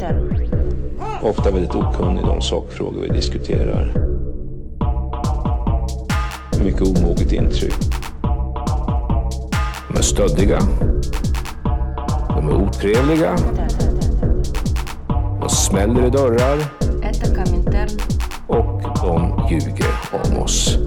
synpunkter. Ofta väldigt okunnig om sakfrågor vi diskuterar. Mycket omoget intryck. De är stöddiga. De är otrevliga. De smäller i dörrar. Och de ljuger om oss.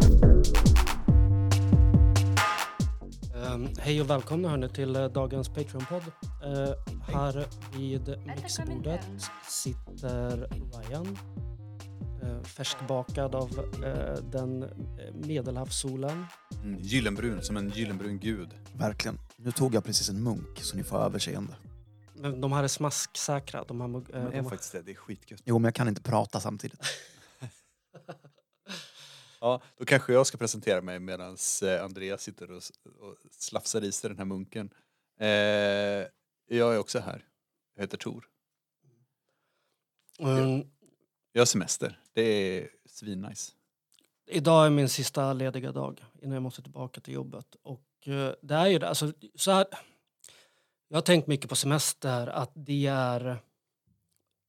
Ehm, hej och välkomna hörni till eh, dagens Patreon-podd. Eh, här vid mixerbordet sitter Ryan. Uh, färskbakad av uh, den medelhavssolen. Mm, gyllenbrun, som en gyllenbrun gud. Verkligen. Nu tog jag precis en munk så ni får överseende. Men de här är smasksäkra. De här, De är de har- faktiskt det, det är skitgött. Jo, men jag kan inte prata samtidigt. Ja, då kanske jag ska presentera mig medan Andreas sitter och, och slafsar i sig den här munken. Eh, jag är också här. Jag heter Tor. Mm, Jag har semester. Det är svinnice. Idag är min sista lediga dag innan jag måste tillbaka till jobbet. Och eh, det är ju det, alltså, så här, jag har tänkt mycket på semester, att det är...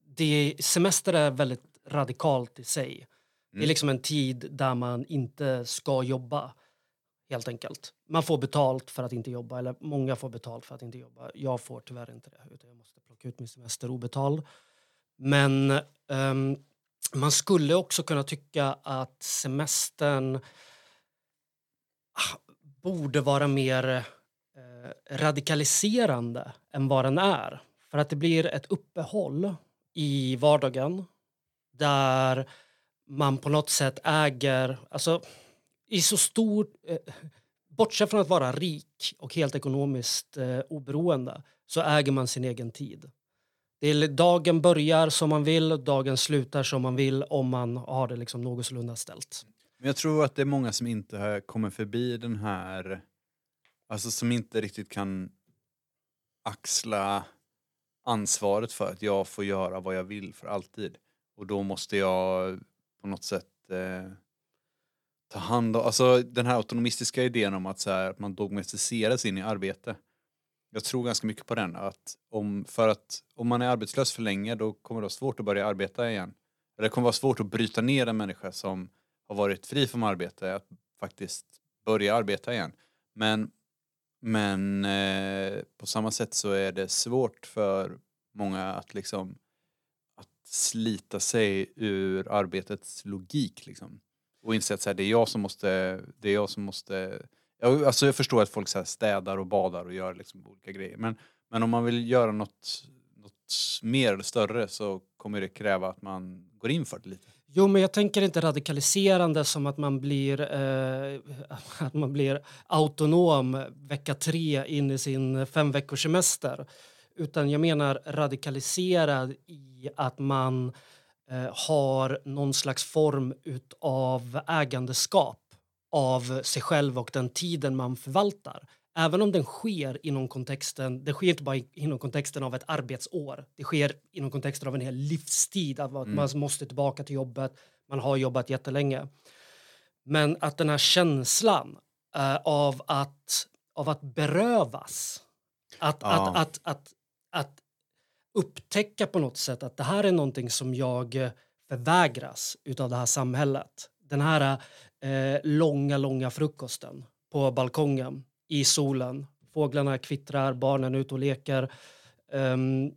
Det, semester är väldigt radikalt i sig. Det är Mm. liksom en tid där man inte ska jobba, helt enkelt. Man får betalt för att inte jobba, eller många får betalt för att inte jobba. Jag får tyvärr inte det, utan jag måste plocka ut min semester obetald. Men um, man skulle också kunna tycka att semestern ah, borde vara mer eh, radikaliserande än vad den är. För att det blir ett uppehåll i vardagen där man på något sätt äger, alltså i så stor, eh, bortsett från att vara rik och helt ekonomiskt eh, oberoende så äger man sin egen tid. Det är, dagen börjar som man vill, dagen slutar som man vill om man har det liksom någorlunda ställt. Men jag tror att det är många som inte kommer förbi den här, alltså som inte riktigt kan axla ansvaret för att jag får göra vad jag vill för alltid. Och då måste jag på något sätt eh, ta hand om, alltså den här autonomistiska idén om att, så här, att man dogmatiseras in i arbete. Jag tror ganska mycket på den, att om, för att om man är arbetslös för länge då kommer det vara svårt att börja arbeta igen. Eller det kommer vara svårt att bryta ner en människa som har varit fri från arbete att faktiskt börja arbeta igen. Men, men eh, på samma sätt så är det svårt för många att liksom att slita sig ur arbetets logik liksom. Och inse att så här, det är jag som måste, det är jag som måste jag, alltså jag förstår att folk så här städar och badar och gör liksom olika grejer. Men, men om man vill göra något, något mer eller större så kommer det kräva att man går in för det lite. Jo, men jag tänker inte radikaliserande som att man blir, eh, att man blir autonom vecka tre in i sin fem veckors semester. Utan jag menar radikaliserad i att man eh, har någon slags form av ägandeskap av sig själv och den tiden man förvaltar. Även om den sker inom kontexten, det sker inte bara inom kontexten av ett arbetsår. Det sker inom kontexten av en hel livstid, av att man måste tillbaka till jobbet, man har jobbat jättelänge. Men att den här känslan eh, av, att, av att berövas, att, Ja. att, att, att, att upptäcka på något sätt att det här är någonting som jag eh, förvägras utav det här samhället. Den här eh, långa, långa frukosten på balkongen i solen. Fåglarna kvittrar, barnen är ute och leker. Um,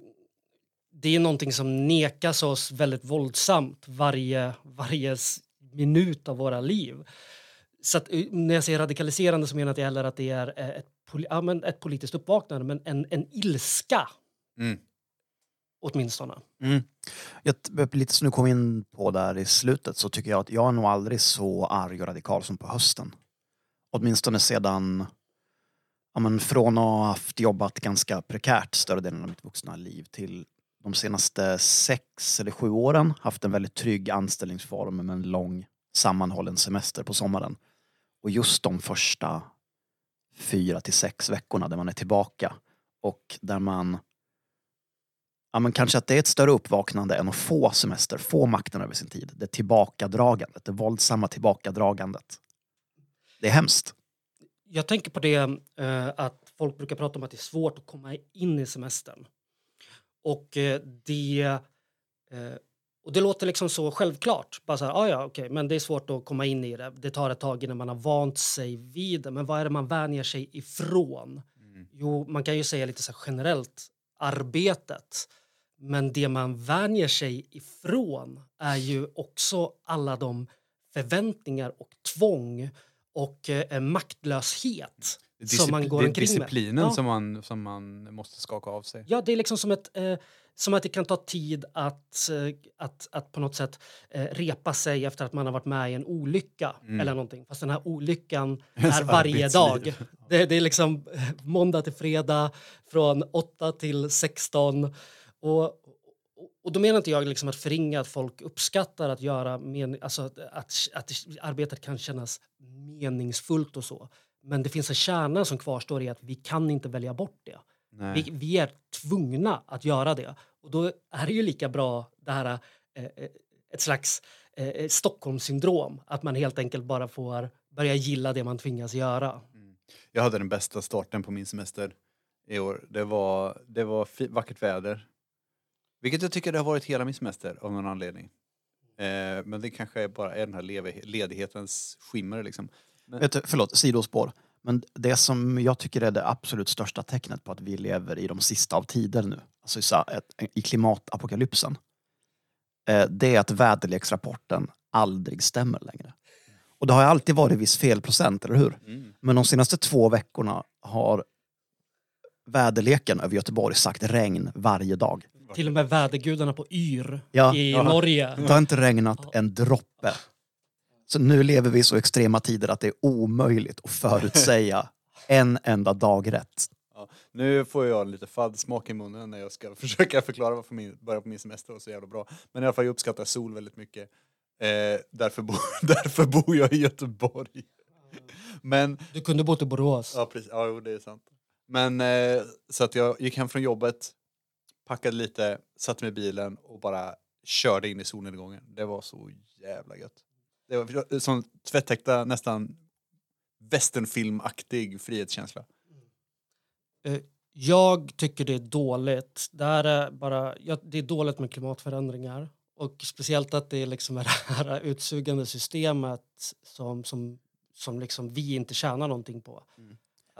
det är någonting som nekas oss väldigt våldsamt varje, varje minut av våra liv. Så att, eh, när jag säger radikaliserande så menar jag inte heller att det är eh, ett, ja, men ett politiskt uppvaknande, men en, en ilska Mm åtminstone. Mm. Jag, lite som du kom in på där i slutet så tycker jag att jag är nog aldrig så arg och radikal som på hösten. Åtminstone sedan, ja men från att ha haft jobbat ganska prekärt större delen av mitt vuxna liv till de senaste sex eller sju åren haft en väldigt trygg anställningsform med en lång sammanhållen semester på sommaren. Och just de första fyra till sex veckorna där man är tillbaka och där man Ja, men kanske att det är ett större uppvaknande än att få semester, få makten över sin tid. Det tillbakadragandet, det våldsamma tillbakadragandet. Det är hemskt. Jag tänker på det eh, att folk brukar prata om att det är svårt att komma in i semestern. Och eh, det, eh, och det låter liksom så självklart. Bara så här, ah, ja, okay, men det är svårt att komma in i det. Det tar ett tag innan man har vant sig vid det. Men vad är det man vänjer sig ifrån? Mm. Jo, man kan ju säga lite så generellt arbetet. Men det man vänjer sig ifrån är ju också alla de förväntningar och tvång och eh, maktlöshet som man går det är omkring med. disciplinen Ja. som, man, som man måste skaka av sig. Ja, det är liksom som, ett, eh, som att det kan ta tid att, eh, att, att på något sätt eh, repa sig efter att man har varit med i en olycka Mm. eller någonting. Fast den här olyckan är varje dag. Det, det är liksom eh, måndag till fredag från 8 till 16. Och, och- då menar inte jag liksom att förringa att folk uppskattar att göra men, alltså att, att, att arbetet kan kännas meningsfullt och så. Men det finns en kärna som kvarstår i att vi kan inte välja bort det. Vi, vi är tvungna att göra det. Och då är det ju lika bra det här eh, eh, ett slags eh, Stockholmssyndrom. Att man helt enkelt bara får börja gilla det man tvingas göra. Jag hade den bästa starten på min semester i år. Det var, det var vackert väder. Vilket jag tycker det har varit hela min semester av någon anledning. Eh, men det kanske bara är den här ledighetens skimmer liksom. Men, Vet du, förlåt, sidospår. Men det som jag tycker är det absolut största tecknet på att vi lever i de sista av tider nu, alltså i klimatapokalypsen, eh, det är att väderleksrapporten aldrig stämmer längre. Och det har alltid varit viss felprocent, eller hur? mm. Men de senaste två veckorna har väderleken över Göteborg sagt regn varje dag. Till och med vädergudarna på Yr Ja. i Ja. Norge. Det har inte regnat en droppe. Så nu lever vi i så extrema tider att det är omöjligt att förutsäga en enda dag rätt. Ja, nu får jag lite faddsmak i munnen när jag ska försöka förklara varför min, början på min semester var så jävla bra. Men i alla fall, jag uppskattar sol väldigt mycket. Eh, därför, bo, därför bor jag i Göteborg. Men, Du kunde bott i Borås. ja precis, ja det är sant. Men eh, så att jag gick hem från jobbet, packade lite, satte mig i bilen och bara körde in i solnedgången. Det var så jävla gött. Det var som tvättäkta, nästan westernfilmaktig frihetskänsla. Eh, Jag tycker det är dåligt. Det, här är bara, ja, det är dåligt med klimatförändringar. Och speciellt att det är liksom det här utsugande systemet som, som, som liksom vi inte tjänar någonting på.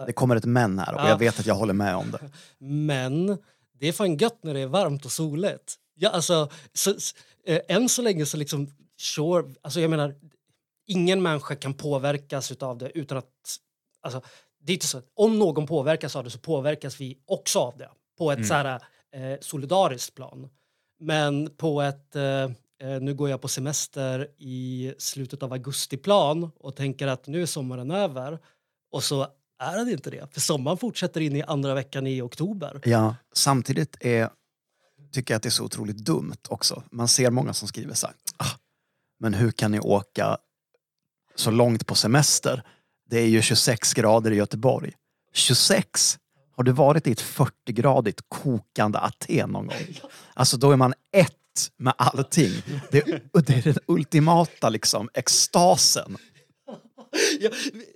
Det kommer ett men här och Ja. jag vet att jag håller med om det. Men det är fan gött när det är varmt och soligt. Ja, alltså, så, s- eh, än så länge så liksom, sure, alltså jag menar, ingen människa kan påverkas av det utan att, alltså, det är inte så att om någon påverkas av det så påverkas vi också av det på ett så här, eh, solidariskt plan. Men på ett, eh, eh, nu går jag på semester i slutet av augusti-plan och tänker att nu är sommaren över och så är det inte det. För sommaren fortsätter in i andra veckan i oktober. Ja, samtidigt är, tycker jag att det är så otroligt dumt också. Man ser många som skriver så här, ah, men hur kan ni åka så långt på semester? Det är ju 26 grader i Göteborg. 26? Har du varit i ett 40-gradigt kokande Aten någon gång? Alltså då är man ett med allting. Det, det är den ultimata liksom extasen. Ja,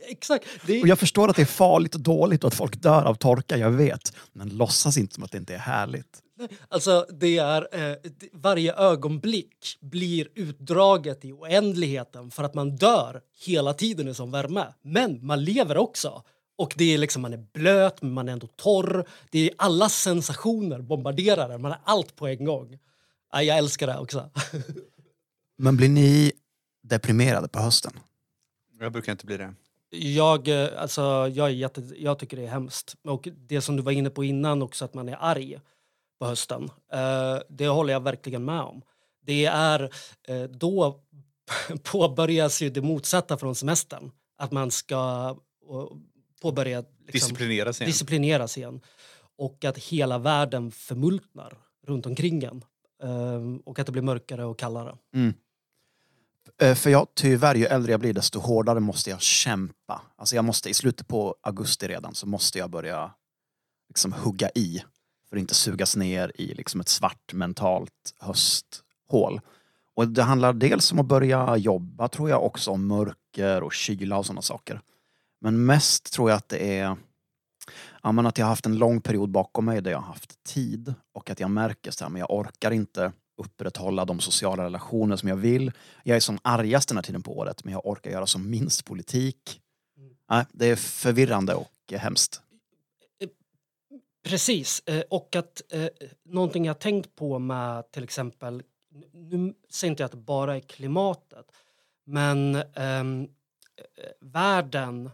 exakt. Det Och är, jag förstår att det är farligt och dåligt och att folk dör av torka, jag vet. Men låtsas inte som att det inte är härligt. alltså, det är, eh, varje ögonblick blir utdraget i oändligheten för att man dör hela tiden i sån värme. Men man lever också. Och det är liksom, man är blöt, men man är ändå torr. Det är alla sensationer bombarderar en. Man är allt på en gång. Ja, jag älskar det också. Men blir ni deprimerade på hösten? Jag brukar inte bli det. Jag, eh, alltså, jag, är jätte, jag tycker det är hemskt. Och det som du var inne på innan också, att man är arg på hösten. Eh, det håller jag verkligen med om. Det är eh, då påbörjas ju det motsatta från semestern. Att man ska påbörja liksom, Disciplinera sig. igen. disciplineras igen. Och att hela världen förmultnar runt omkring en. Och att det blir mörkare och kallare. Eh, Eh, för jag, tyvärr, ju äldre jag blir desto hårdare måste jag kämpa. Alltså jag måste, i slutet på augusti redan så måste jag börja liksom hugga i. För att inte sugas ner i liksom ett svart mentalt hösthål. Och det handlar dels om att börja jobba tror jag också om mörker och kyla och sådana saker. Men mest tror jag att det är Ja, men att jag har haft en lång period bakom mig där jag har haft tid och att jag märker så här, men jag orkar inte upprätthålla de sociala relationer som jag vill. Jag är som argast den här tiden på året men jag orkar göra som minst politik. Mm. Nej, det är förvirrande och eh, hemskt. Precis, eh, och att eh, någonting jag tänkt på med till exempel, nu säger inte jag att det bara är klimatet, men ehm, eh, världen,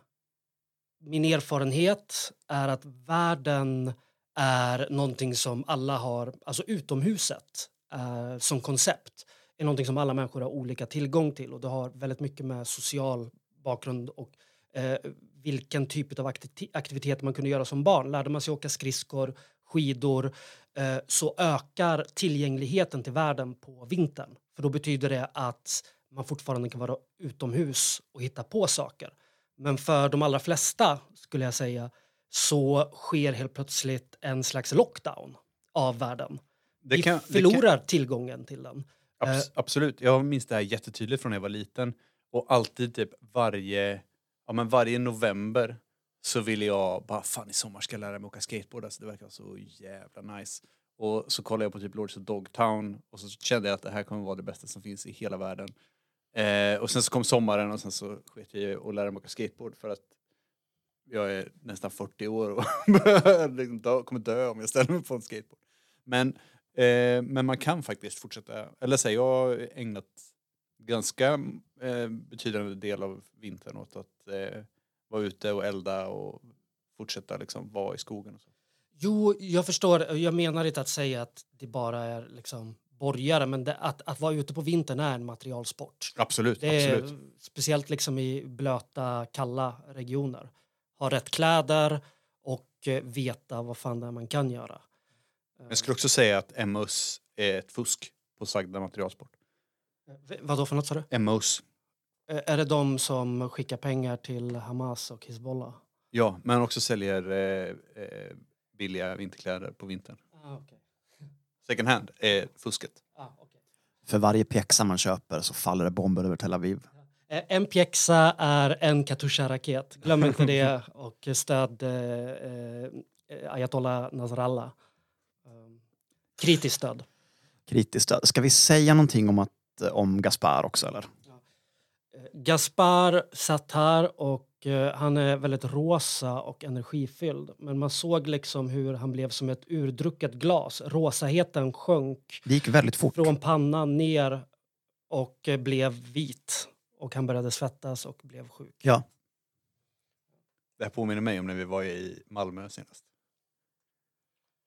min erfarenhet är att världen är någonting som alla har, alltså utomhuset eh, som koncept, är någonting som alla människor har olika tillgång till och det har väldigt mycket med social bakgrund och eh, vilken typ av aktivitet aktiviteter man kunde göra som barn. Lärde man sig åka skridskor, skidor, eh, så ökar tillgängligheten till världen på vintern. För då betyder det att man fortfarande kan vara utomhus och hitta på saker. Men för de allra flesta, skulle jag säga, så sker helt plötsligt en slags lockdown av världen. Det Vi kan- kan- förlorar tillgången till den. Abs- Eh. absolut. Jag minns det här jättetydligt från när jag var liten. Och alltid typ varje, ja, men varje november så ville jag bara fan i sommar ska jag lära mig åka skateboard. Alltså, det verkar så jävla nice. Och så kollade jag på typ Lords of Dogtown och så kände jag att det här kommer vara det bästa som finns i hela världen. Eh, och sen så kom sommaren och sen så sket jag i att lära mig åka skateboard för att jag är nästan 40 år och liksom dö, kommer dö om jag ställer mig på en skateboard. Men, eh, men man kan faktiskt fortsätta, eller säga jag har ägnat ganska eh, betydande del av vintern åt att eh, vara ute och elda och fortsätta liksom vara i skogen. Och så. Jo, jag förstår. Jag menar inte att säga att det bara är liksom borgare, men det, att, att vara ute på vintern är en materialsport. Absolut, Det är absolut. speciellt liksom i blöta, kalla regioner. Ha rätt kläder och eh, veta vad fan det är man kan göra. Jag skulle också säga att MUS är ett fusk på sagda materialsport. Vad då för något sa du? MUS. Är det de som skickar pengar till Hamas och Hizbollah? Ja, men också säljer eh, eh, billiga vinterkläder på vintern. Ah, okay. Second hand är fusket. ah, okay. För varje pjäxa man köper så faller det bomber över Tel Aviv. Eh, En pjäxa är en Katusha-raket. Glöm inte det och stöd eh, eh, Ayatollah Nasrallah. Kritiskt stöd. Kritiskt. Ska vi säga någonting om, att, om Gaspar också eller? Eh, Gaspar satt här och eh, han är väldigt rosa och energifylld. Men man såg liksom hur han blev som ett urdrucket glas. Rosaheten sjönk Det gick väldigt fort. från pannan ner och eh, blev vit. Och han började svettas och blev sjuk. Ja, Det här påminner mig om när vi var i Malmö senast.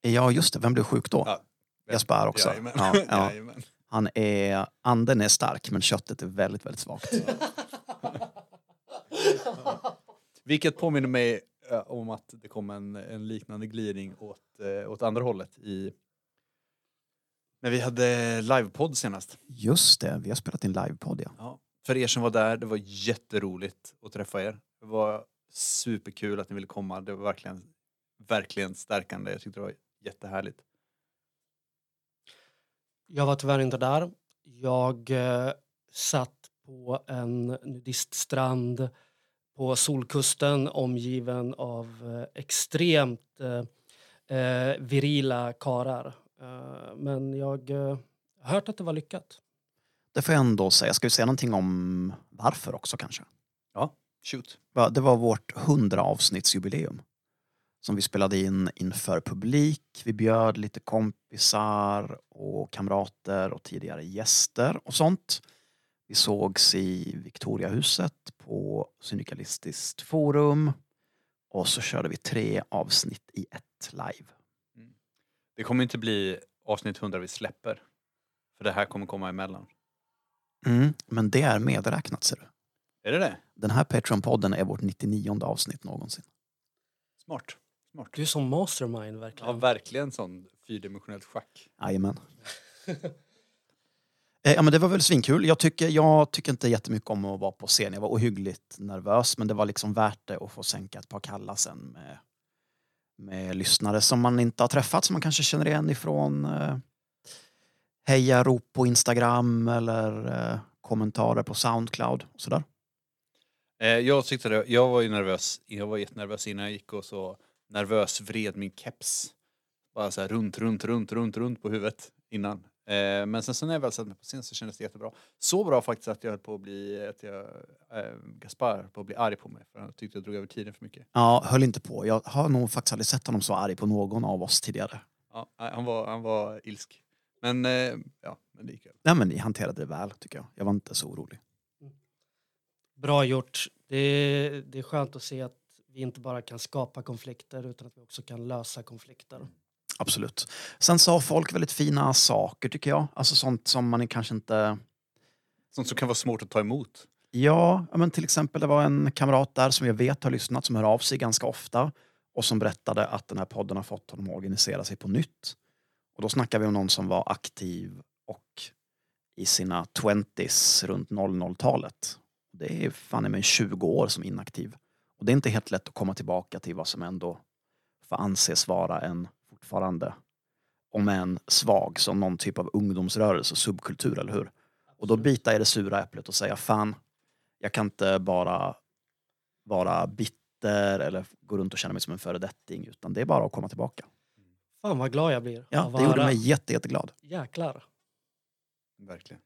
ja just det. Vem blev sjuk då? Ja. Gaspar också. Jajamän. Ja, ja. Jajamän. Han är, anden är stark men köttet är väldigt, väldigt svagt. Vilket påminner mig eh, om att det kom en, en liknande glidning åt, eh, åt andra hållet i när vi hade livepodd senast. Just det, vi har spelat in livepodd ja. Ja. För er som var där, det var jätteroligt att träffa er. Det var superkul att ni ville komma. Det var verkligen, verkligen stärkande. Jag tyckte det var jättehärligt. Jag var tyvärr inte där. Jag eh, satt på en nudiststrand på Solkusten omgiven av eh, extremt eh, eh, virila karar. Eh, men jag eh, har hört att det var lyckat. Det får jag ändå säga. Ska vi säga någonting om varför också kanske? Shoot. Va, Det var vårt 100 avsnittsjubileum. Som vi spelade in inför publik. Vi bjöd lite kompisar och kamrater och tidigare gäster och sånt. Vi sågs i Victoriahuset på Syndikalistiskt forum. Och så körde vi tre avsnitt i ett live. Det kommer inte bli avsnitt 100 vi släpper. För det här kommer komma emellan. Mm, men det är medräknat ser du. Är det det? Den här Patreon-podden är vårt 99 avsnitt någonsin. Smart. Smart. Du är som mastermind Ja, verkligen. verkligen sån fyrdimensionellt schack. Jajamän. Eh, Ja men det var väl svinkul. Jag tycker, jag tycker inte jättemycket om att vara på scen. Jag var ohyggligt nervös men det var liksom värt det att få sänka ett par kalla sen med, med lyssnare som man inte har träffat som man kanske känner igen ifrån eh, hejarop på Instagram eller eh, kommentarer på Soundcloud och sådär. Eh, jag tyckte det, jag var ju nervös, jag var jättenervös innan jag gick och så nervös vred min keps. Bara så här runt, runt, runt, runt, runt på huvudet innan. Eh, men sen så när jag väl satt mig på scen så kändes det jättebra. Så bra faktiskt att jag höll på att bli, att jag, eh, Gaspar på att bli arg på mig för han tyckte jag drog över tiden för mycket. Ja, höll inte på. Jag har nog faktiskt aldrig sett honom så arg på någon av oss tidigare. Ja, han, var, han var ilsk. Men eh, ja, men det gick över. Nej men ni hanterade det väl tycker jag. Jag var inte så orolig. Bra gjort. Det är, det är skönt att se att vi inte bara kan skapa konflikter utan att vi också kan lösa konflikter. Absolut. Sen sa folk väldigt fina saker tycker jag. Alltså sånt som man kanske inte... Sånt som kan vara svårt att ta emot. Ja, men till exempel det var en kamrat där som jag vet har lyssnat som hör av sig ganska ofta och som berättade att den här podden har fått honom att organisera sig på nytt. Och då snackar vi om någon som var aktiv och i sina 20s runt 00-talet. Det är fan i mig 20 år som inaktiv. Och det är inte helt lätt att komma tillbaka till vad som ändå får anses vara en fortfarande, om än svag, som någon typ av ungdomsrörelse, subkultur, eller hur? Och då bita i det sura äpplet och säga fan, jag kan inte bara vara bitter eller gå runt och känna mig som en föredetting utan det är bara att komma tillbaka. Fan vad glad jag blir. Ja, det gjorde mig jätte, jätteglad. Jäklar. Verkligen.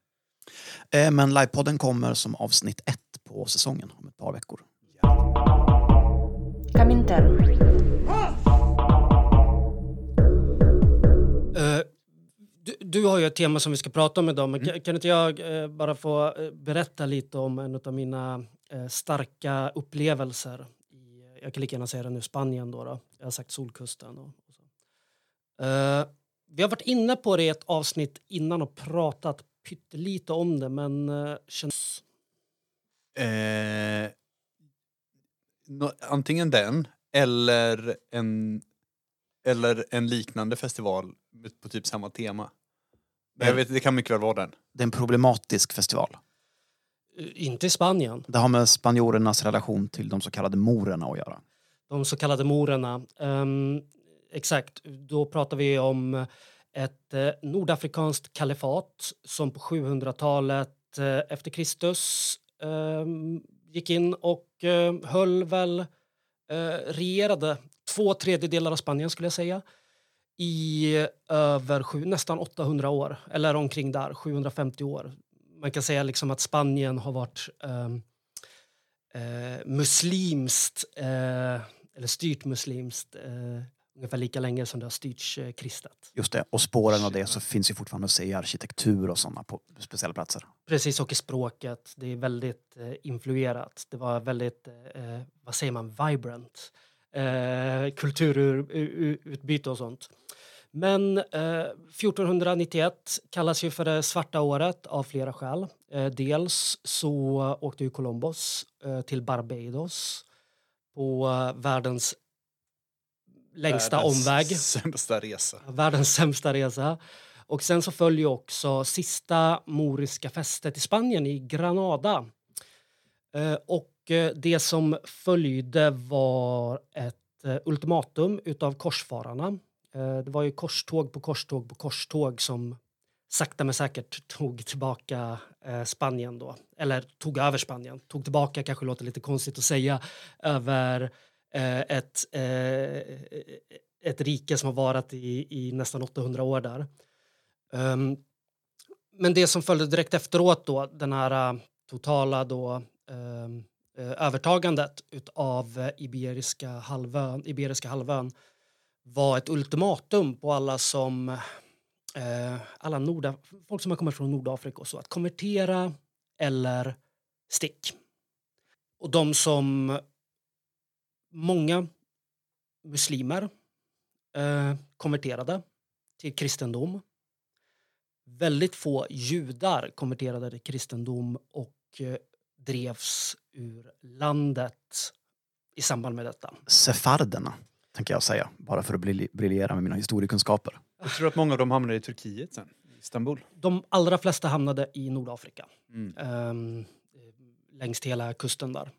Eh, Men livepodden kommer som avsnitt ett på säsongen om ett par veckor. Camintero. Eh, du, du har ju ett tema som vi ska prata om idag, men kan, kan inte jag eh, bara få eh, berätta lite om en av mina eh, starka upplevelser i, jag kan lika gärna säga det nu, Spanien då. då. Jag har sagt Solkusten. Och, och så. Eh, vi har varit inne på det i ett avsnitt innan och pratat pyttelite om det, men eh, känns... Eh, antingen den eller en, eller en liknande festival på typ samma tema. Men jag vet, det kan mycket väl vara den. Det är en problematisk festival. eh, Inte i Spanien. Det har med spanjorernas relation till de så kallade morerna att göra. de så kallade morerna. Ehm, exakt, då pratar vi om ett eh, nordafrikanskt kalifat som på 700-talet eh, efter Kristus ehm, gick in och eh, höll väl, eh, regerade två tredjedelar av Spanien skulle jag säga i eh, över sju, nästan 800 år, eller omkring där, 750 år. Man kan säga liksom att Spanien har varit ehm, eh, muslimskt, eh, eller styrt muslimskt, eh, ungefär lika länge som det har styrts eh, kristet. Just det. Och spåren av det så finns ju fortfarande att se i arkitektur och sådana på speciella platser. Precis, och i språket. Det är väldigt eh, influerat. Det var väldigt, eh, vad säger man, vibrant. Eh, kulturutbyte och sånt. Men eh, 1491 kallas ju för det svarta året av flera skäl. Eh, dels så åkte ju Columbus eh, till Barbados på eh, världens längsta Världens omväg. Sämsta resa. Världens sämsta resa. Och sen så följer också sista moriska fästet i Spanien, i Granada. Eh, och eh, det som följde var ett eh, ultimatum utav korsfararna. Det var ju korståg på korståg på korståg som sakta men säkert tog tillbaka Spanien då. Eller tog över Spanien. Tog tillbaka kanske låter lite konstigt att säga. Över Eh, ett, eh, ett rike som har varit i, i nästan 800 år där. Ehm, men det som följde direkt efteråt då, den här eh, totala då, ehm, övertagandet av Iberiska halvön, Iberiska halvön var ett ultimatum på alla som eh, alla Norda, folk som har kommit från Nordafrika och så, att konvertera eller stick. Och de som många muslimer eh, konverterade till kristendom. Väldigt få judar konverterade till kristendom och eh, drevs ur landet i samband med detta. Sefarderna, tänker jag säga. Bara för att brilj- briljera med mina historiekunskaper. Jag tror att många av dem hamnade i Turkiet sen. I Istanbul. De allra flesta hamnade i Nordafrika, Mm. ehm, längs hela kusten där.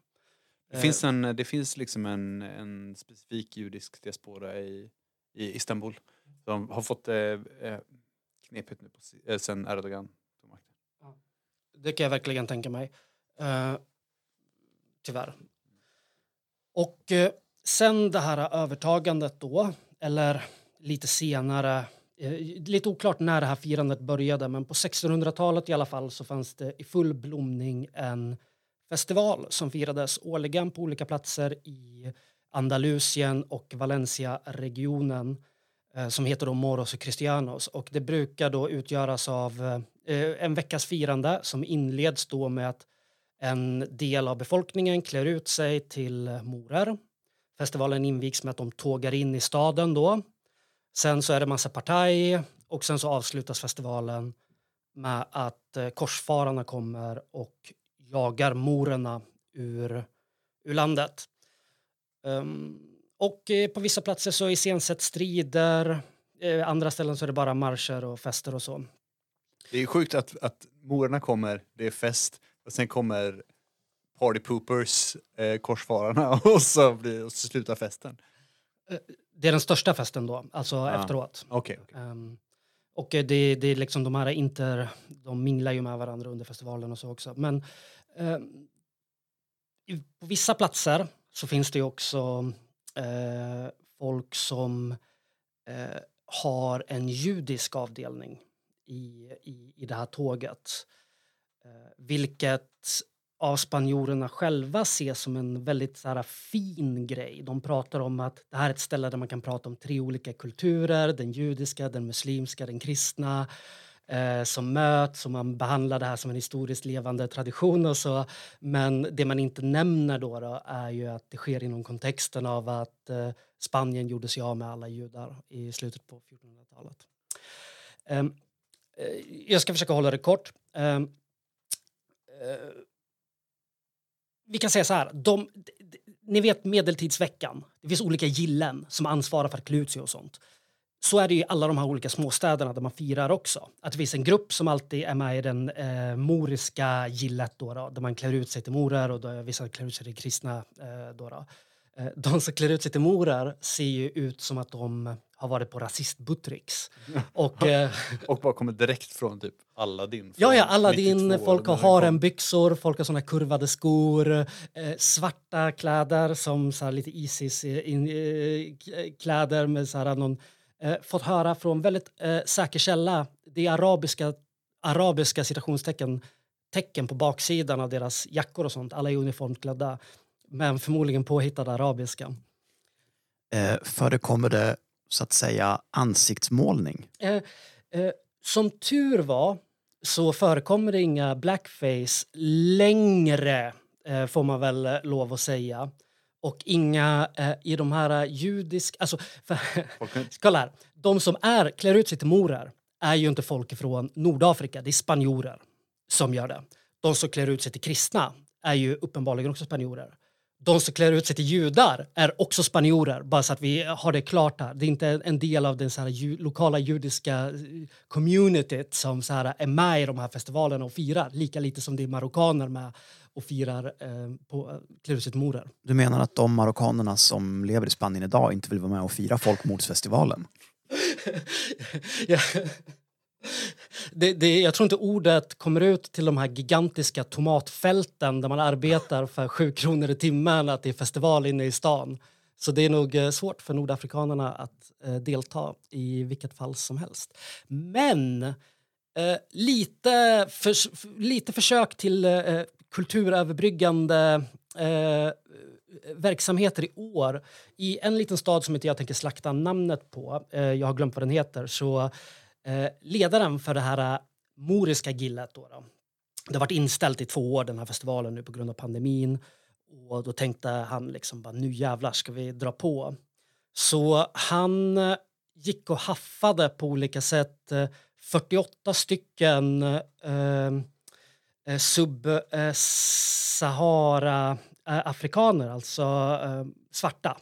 Det, finns en, det finns liksom en, en specifik judisk diaspora i, i Istanbul. De har fått eh, eh, knepigt nu på, eh, sen Erdogan tog makten. Det kan jag verkligen tänka mig. Eh, tyvärr. Och eh, sen det här övertagandet då, eller lite senare, eh, lite oklart när det här firandet började, men på 1600-talet i alla fall så fanns det i full blomning en festival som firades årligen på olika platser i Andalusien och Valencia-regionen eh, som heter då Moros och Cristianos och det brukar då utgöras av eh, en veckas firande som inleds då med att en del av befolkningen klär ut sig till morer. Festivalen invigs med att de tågar in i staden då. Sen så är det massa partaj och sen så avslutas festivalen med att eh, korsfararna kommer och jagar morerna ur, ur landet. Um, och eh, på vissa platser så iscensätts strider, eh, andra ställen så är det bara marscher och fester och så. Det är sjukt att, att morarna kommer, det är fest och sen kommer party poopers, eh, korsfararna och så, blir, och så slutar festen. Det är den största festen då, alltså Ja. efteråt. Okej. okej. Ehm, och eh, det, det är liksom de här inter, de minglar ju med varandra under festivalen och så också. Men Ehm, på vissa platser så finns det ju också eh, folk som eh, har en judisk avdelning i, i, i det här tåget. Eh, vilket av spanjorerna själva ses som en väldigt så här, fin grej. De pratar om att det här är ett ställe där man kan prata om tre olika kulturer, den judiska, den muslimska, den kristna eh, som möts och man behandlar det här som en historiskt levande tradition och så. Men det man inte nämner då, då är ju att det sker inom kontexten av att eh, Spanien gjorde sig av med alla judar i slutet på 1400-talet. Ehm, eh, jag ska försöka hålla det kort. Ehm, eh, vi kan säga så här, de, ni vet medeltidsveckan, det finns olika gillen som ansvarar för att klä ut sig och sånt. Så är det ju i alla de här olika småstäderna där man firar också. Att det finns en grupp som alltid är med i den eh, moriska gillet då, då, där man klär ut sig till morer och då, vissa klär ut sig till kristna. Eh, då, då. Eh, de som klär ut sig till morer ser ju ut som att de har varit på rasistbuttricks. Och, eh, Och bara kommer direkt från typ Aladdin. Ja, ja, Aladdin, 92, folk har harembyxor, folk har såna kurvade skor, eh, svarta kläder som så här, lite Isis eh, in, eh, k- kläder med så här, någon, eh, fått höra från väldigt eh, säker källa, det arabiska, arabiska citationstecken tecken på baksidan av deras jackor och sånt, alla är uniformt klädda, men förmodligen påhittad arabiska. Eh, förekommer det så att säga ansiktsmålning? Eh, eh, som tur var så förekommer det inga blackface längre, eh, får man väl eh, lov att säga. Och inga eh, i de här judiska... Alltså, för, kolla här. De som är, klär ut sig till morar är ju inte folk från Nordafrika, det är spanjorer som gör det. De som klär ut sig till kristna är ju uppenbarligen också spanjorer. De som klär ut sig till judar är också spanjorer, bara så att vi har det klart här. Det är inte en del av den så här ju, lokala judiska eh, communityt som så här är med i de här festivalerna och firar, lika lite som det är marockaner med och firar eh, på eh, klär ut sig till morer. Du menar att de marockanerna som lever i Spanien idag inte vill vara med och fira folkmordsfestivalen? Ja. Det, det, jag tror inte ordet kommer ut till de här gigantiska tomatfälten där man arbetar för sju kronor i timmen att det är festival inne i stan. Så det är nog eh, svårt för nordafrikanerna att eh, delta i vilket fall som helst. Men eh, lite, förs- f- lite försök till eh, kulturöverbryggande eh, verksamheter i år. I en liten stad som inte jag tänker slakta namnet på, eh, jag har glömt vad den heter, så eh, ledaren för det här eh, moriska gillet då, då, det har varit inställt i två år den här festivalen nu på grund av pandemin och då tänkte han liksom bara nu jävlar ska vi dra på. Så han eh, gick och haffade på olika sätt eh, 48 stycken sub-Sahara eh, eh afrikaner, alltså eh, svarta,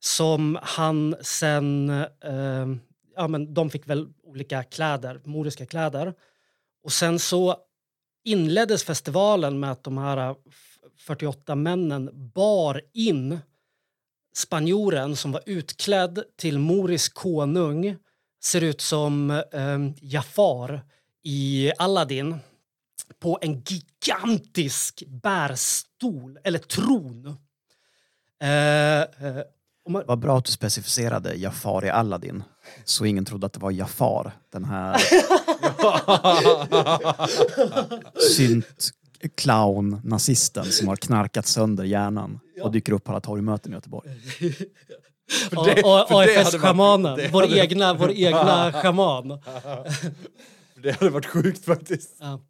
som han sen, eh, ja men de fick väl olika kläder, moriska kläder. Och sen så inleddes festivalen med att de här eh, 48 männen bar in spanjoren som var utklädd till morisk konung, ser ut som eh, Jafar i Aladdin på en gigantisk bärstol, eller tron. Eh, eh, om man, Vad bra att du specificerade Jafar i Aladdin. Så ingen trodde att det var Jafar, den här synt clown nazisten som har knarkat sönder hjärnan och dyker upp på alla torgmöten i Göteborg. AFS-schamanen, vår, egna, vår egna schaman. Det hade varit sjukt faktiskt. Ja.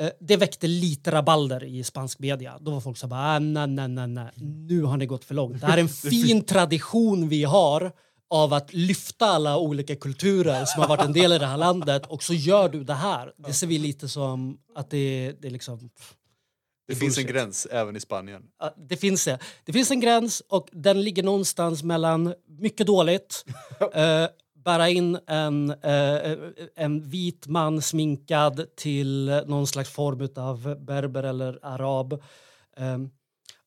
Eh, Det väckte lite rabalder i spansk media. Då var folk så bara, ah, nej, nej, nej, nej, nu har ni gått för långt. Det här är en fin tradition vi har av att lyfta alla olika kulturer som har varit en del i det här landet och så gör du det här. Det ser vi lite som att det, det är liksom... Det är finns en gräns även i Spanien. Det finns, det. det finns en gräns och den ligger någonstans mellan mycket dåligt, eh, bära in en, eh, en vit man sminkad till någon slags form av berber eller arab. Eh,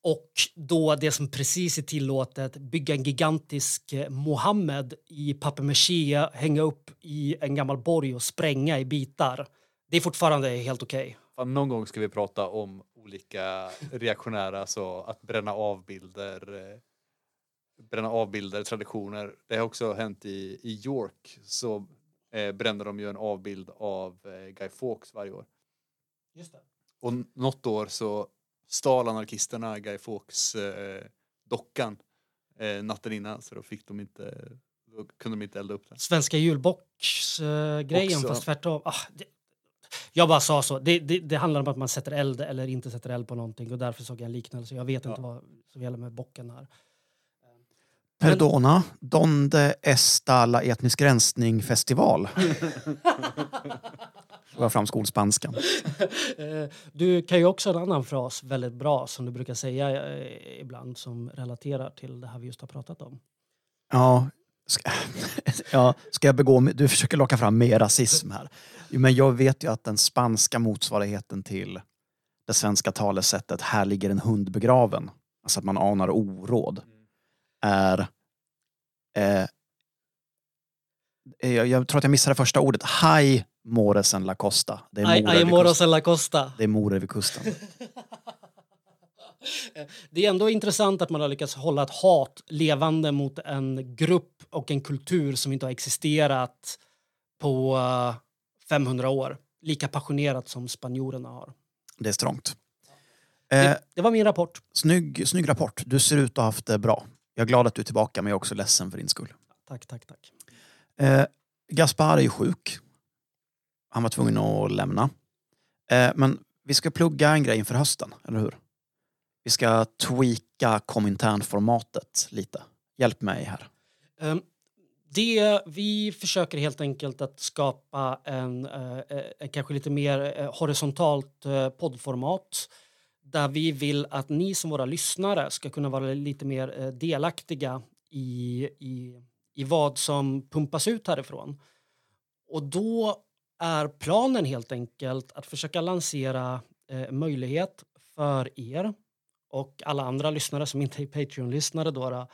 och då det som precis är tillåtet, bygga en gigantisk eh, Mohammed i papier-maché, hänga upp i en gammal borg och spränga i bitar. Det är fortfarande helt okej. Fan, någon gång ska vi prata om olika reaktionära, så att bränna av bilder, eh, bränna av bilder, traditioner. Det har också hänt i, i York, så eh, brände de ju en avbild av eh, Guy Fawkes varje år. Just det. Och något år så stal anarkisterna Guy Fawkes eh, dockan eh, natten innan, så då fick de inte, då kunde de inte elda upp den. svenska julbox-grejen, fast tvärtom. Ah, det, jag bara sa så. Det, det, det handlar om att man sätter eld eller inte sätter eld på någonting och därför såg jag en liknelse. Jag vet inte Ja. vad som gäller med bocken här. Perdona, donde esta la etnisk rensning festival? Får jag fram skolspanskan. Eh, Du kan ju också en annan fras väldigt bra som du brukar säga eh, ibland som relaterar till det här vi just har pratat om. Ja, ska, ja, ska jag begå... Du försöker locka fram mer rasism här. Men jag vet ju att den spanska motsvarigheten till det svenska talesättet här ligger en hund begraven, alltså att man anar oråd, är... Eh, jag, jag tror att jag missade första ordet. Haj Moresen la Costa. Det är vid moros kusten. en la costa. Det är Mora vid kusten. Det är ändå intressant att man har lyckats hålla ett hat levande mot en grupp och en kultur som inte har existerat på eh, 500 år. Lika passionerat som spanjorerna har. Det är strångt. Eh, Det, det var min rapport. snygg, snygg rapport. Du ser ut att ha haft det bra. Jag är glad att du är tillbaka men jag är också ledsen för din skull. Tack, tack, tack. Eh, Gaspar är ju sjuk. Han var tvungen att lämna. Eh, men vi ska plugga en grej inför hösten, eller hur? Vi ska tweaka Komintern-formatet lite. Hjälp mig här. Ehm, Det, vi försöker helt enkelt att skapa en, eh, eh, kanske lite mer eh, horisontalt poddformat där vi vill att ni som våra lyssnare ska kunna vara lite mer eh, delaktiga i, i, i vad som pumpas ut härifrån. Och då är planen helt enkelt att försöka lansera eh, möjlighet för er och alla andra lyssnare som inte är Patreon-lyssnare då, då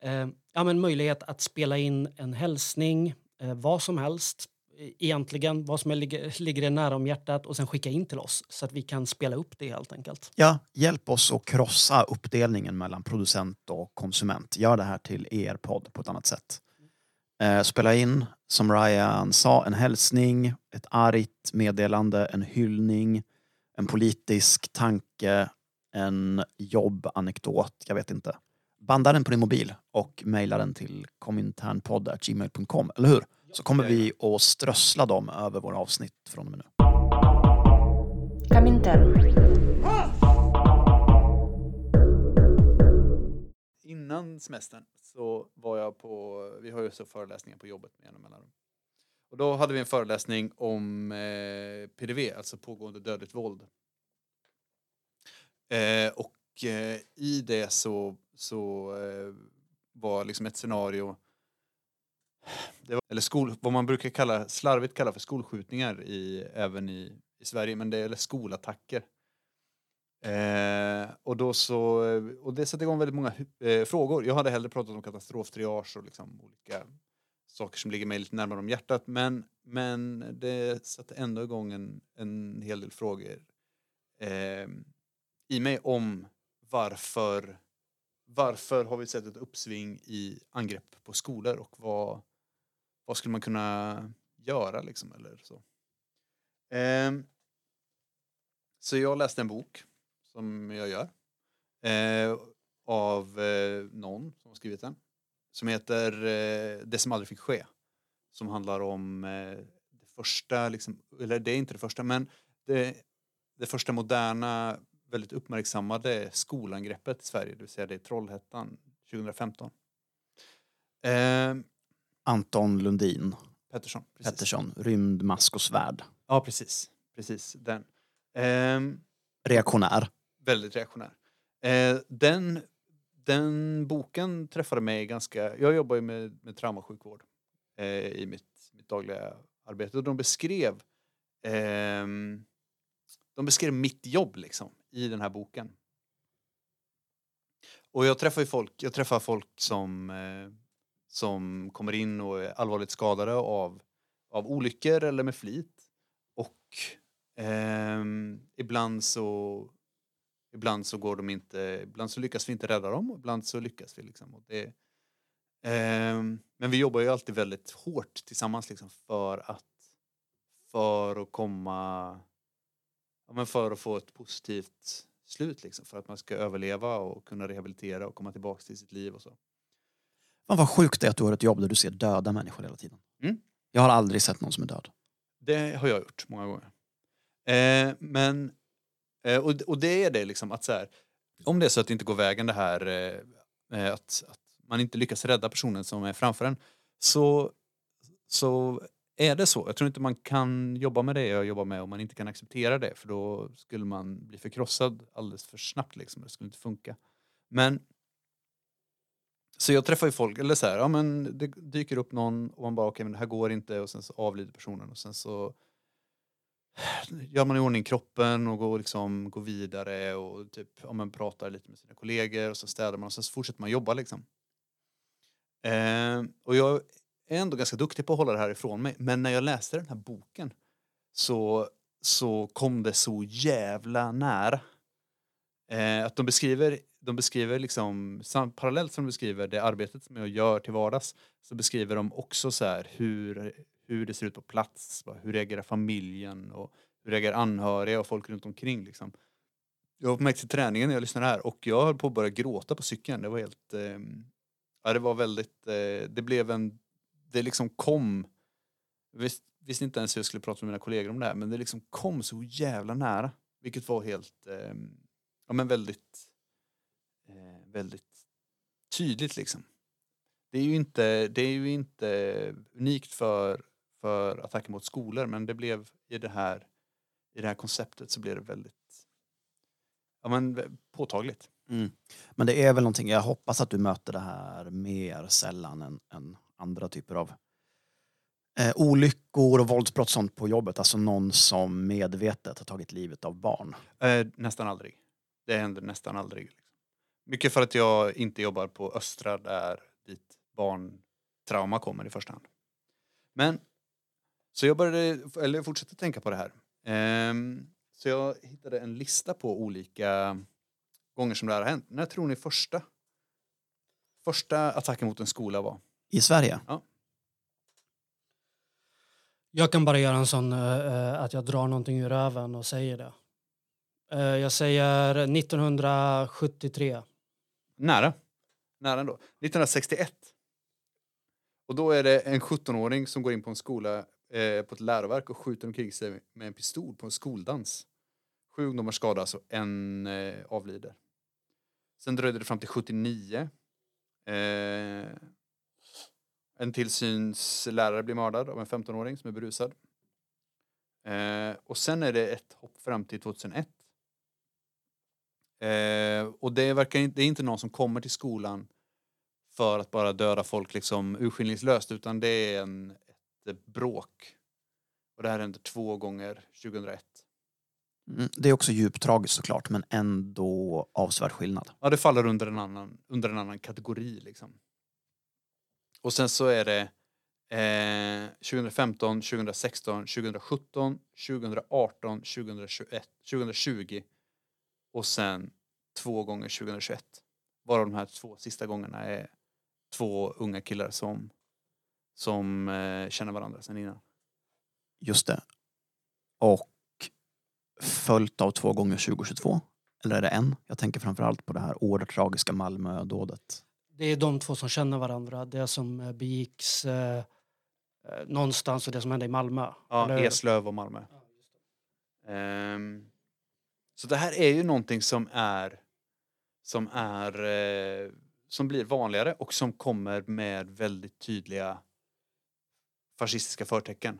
eh, ja, men möjlighet att spela in en hälsning, eh, vad som helst, Eh, egentligen vad som ligger, ligger nära om hjärtat och sen skicka in till oss så att vi kan spela upp det helt enkelt. Ja, hjälp oss att krossa uppdelningen mellan producent och konsument. Gör det här till er podd på ett annat sätt. Eh, spela in, som Ryan sa, en hälsning, ett argt meddelande, en hyllning, en politisk tanke, en jobbanekdot, jag vet inte. Banda den på din mobil och mejla den till kominternpodd.gmail.com, eller hur? Så kommer vi att strössla dem över våra avsnitt från och med nu. Innan semestern så var jag på, vi har ju så föreläsningar på jobbet med jämna mellanrum. Och då hade vi en föreläsning om eh, PDV, alltså pågående dödligt våld. Eh, och eh, i det så, så eh, var liksom ett scenario, var, eller skol, vad man brukar kalla, slarvigt kalla för skolskjutningar i, även i, i Sverige, men det är skolattacker. Eh, och, då så, och det satte igång väldigt många eh, frågor. Jag hade hellre pratat om katastroftriage och liksom olika saker som ligger mig lite närmare om hjärtat. Men, men det satte ändå igång en, en hel del frågor eh, i mig om varför, varför har vi sett ett uppsving i angrepp på skolor och vad, vad skulle man kunna göra liksom eller så. Ehm, så jag läste en bok som jag gör eh, av eh, någon som har skrivit den som heter eh, Det som aldrig fick ske som handlar om eh, det första, liksom, eller det är inte det första men det, det första moderna väldigt uppmärksammade skolangreppet i Sverige, det vill säga det är Trollhättan 2015. Anton Lundin Pettersson. Precis. Pettersson, Rymd, mask och svärd. Ja, precis. Precis, den. Eh, Reaktionär. väldigt reaktionär. Eh, den, den boken träffade mig ganska... Jag jobbar ju med, med traumasjukvård eh, i mitt, mitt dagliga arbete och de beskrev ehm, de beskrev mitt jobb liksom i den här boken. Och jag träffar ju folk, jag träffar folk som, eh, som kommer in och är allvarligt skadade av, av olyckor eller med flit. Och eh, ibland så Ibland så går de inte, ibland så lyckas vi inte rädda dem och ibland så lyckas vi. Liksom. Och det, eh, men vi jobbar ju alltid väldigt hårt tillsammans liksom, för att för att komma ja, men för att få ett positivt slut liksom, för att man ska överleva och kunna rehabilitera och komma tillbaka till sitt liv och så. Fan vad sjukt det är att du har ett jobb där du ser döda människor hela tiden. Mm. Jag har aldrig sett någon som är död. Det har jag gjort många gånger. Eh, men, eh, och, och det är det liksom att så här, om det är så att det inte går vägen det här eh, eh, att, att man inte lyckas rädda personen som är framför en så, så är det så. Jag tror inte man kan jobba med det jag jobbar med om man inte kan acceptera det för då skulle man bli förkrossad alldeles för snabbt liksom. Det skulle inte funka. Men så jag träffar ju folk, eller så här, ja men det dyker upp någon och man bara okej okay, men det här går inte och sen så avlider personen och sen så gör man i ordning kroppen och går, liksom, går vidare och typ, ja, men pratar lite med sina kollegor och så städar man och sen så fortsätter man jobba liksom. Eh, och jag är ändå ganska duktig på att hålla det här ifrån mig. Men när jag läste den här boken så, så kom det så jävla nära. Eh, att de beskriver, de beskriver liksom, sam, parallellt som de beskriver det arbetet som jag gör till vardags, så beskriver de också så här hur, hur det ser ut på plats. Hur reagerar familjen och hur reagerar anhöriga och folk runt omkring liksom. Jag var på väg till träningen när jag lyssnade här och jag höll på att börja gråta på cykeln. Det var helt... Eh, ja, det var väldigt... Eh, det blev en det liksom kom, visst, visste inte ens hur jag skulle prata med mina kollegor om det här, men det liksom kom så jävla nära. Vilket var helt, eh, ja men väldigt, väldigt tydligt liksom. Det är ju inte, det är ju inte unikt för, för attacker mot skolor, men det blev i det här, i det här konceptet så blev det väldigt ja, men, påtagligt. Mm. Men det är väl någonting, jag hoppas att du möter det här mer sällan än, än andra typer av eh, olyckor och våldsbrott sånt på jobbet. Alltså någon som medvetet har tagit livet av barn. Eh, nästan aldrig. Det händer nästan aldrig. Mycket för att jag inte jobbar på Östra där dit barntrauma kommer i första hand. Men så jag började, eller fortsatte tänka på det här. Ehm, så jag hittade en lista på olika gånger som det här har hänt. När tror ni första, första attacken mot en skola var? I Sverige? Ja. Jag kan bara göra en sån uh, att jag drar någonting ur röven och säger det. Uh, jag säger 1973. Nära. Nära ändå. 1961. Och då är det en 17-åring som går in på en skola eh, på ett läroverk och skjuter omkring sig med en pistol på en skoldans. Sju ungdomar skadas och en eh, avlider. Sen dröjde det fram till 79. Eh, en tillsynslärare blir mördad av en 15-åring som är berusad. Eh, och sen är det ett hopp fram till 2001. Eh, och det, verkar, det är inte någon som kommer till skolan för att bara döda folk liksom urskillningslöst utan det är en, ett bråk. Och det här hände två gånger 2001. Mm, det är också djupt tragiskt såklart men ändå avsevärd skillnad. Ja, det faller under en annan, under en annan kategori liksom. Och sen så är det eh, 2015, 2016, 2017, 2018, 2021, 2020 och sen två gånger 2021. Varav de här två sista gångerna är två unga killar som, som eh, känner varandra sen innan. Just det. Och följt av två gånger 2022. Eller är det en? Jag tänker framförallt på det här oerhört tragiska Malmödådet. Det är de två som känner varandra. Det som eh, begicks eh, eh, någonstans och det som hände i Malmö. Ja? Eslöv och Malmö. Ehm, så det här är ju någonting som är som är eh, som blir vanligare och som kommer med väldigt tydliga fascistiska förtecken.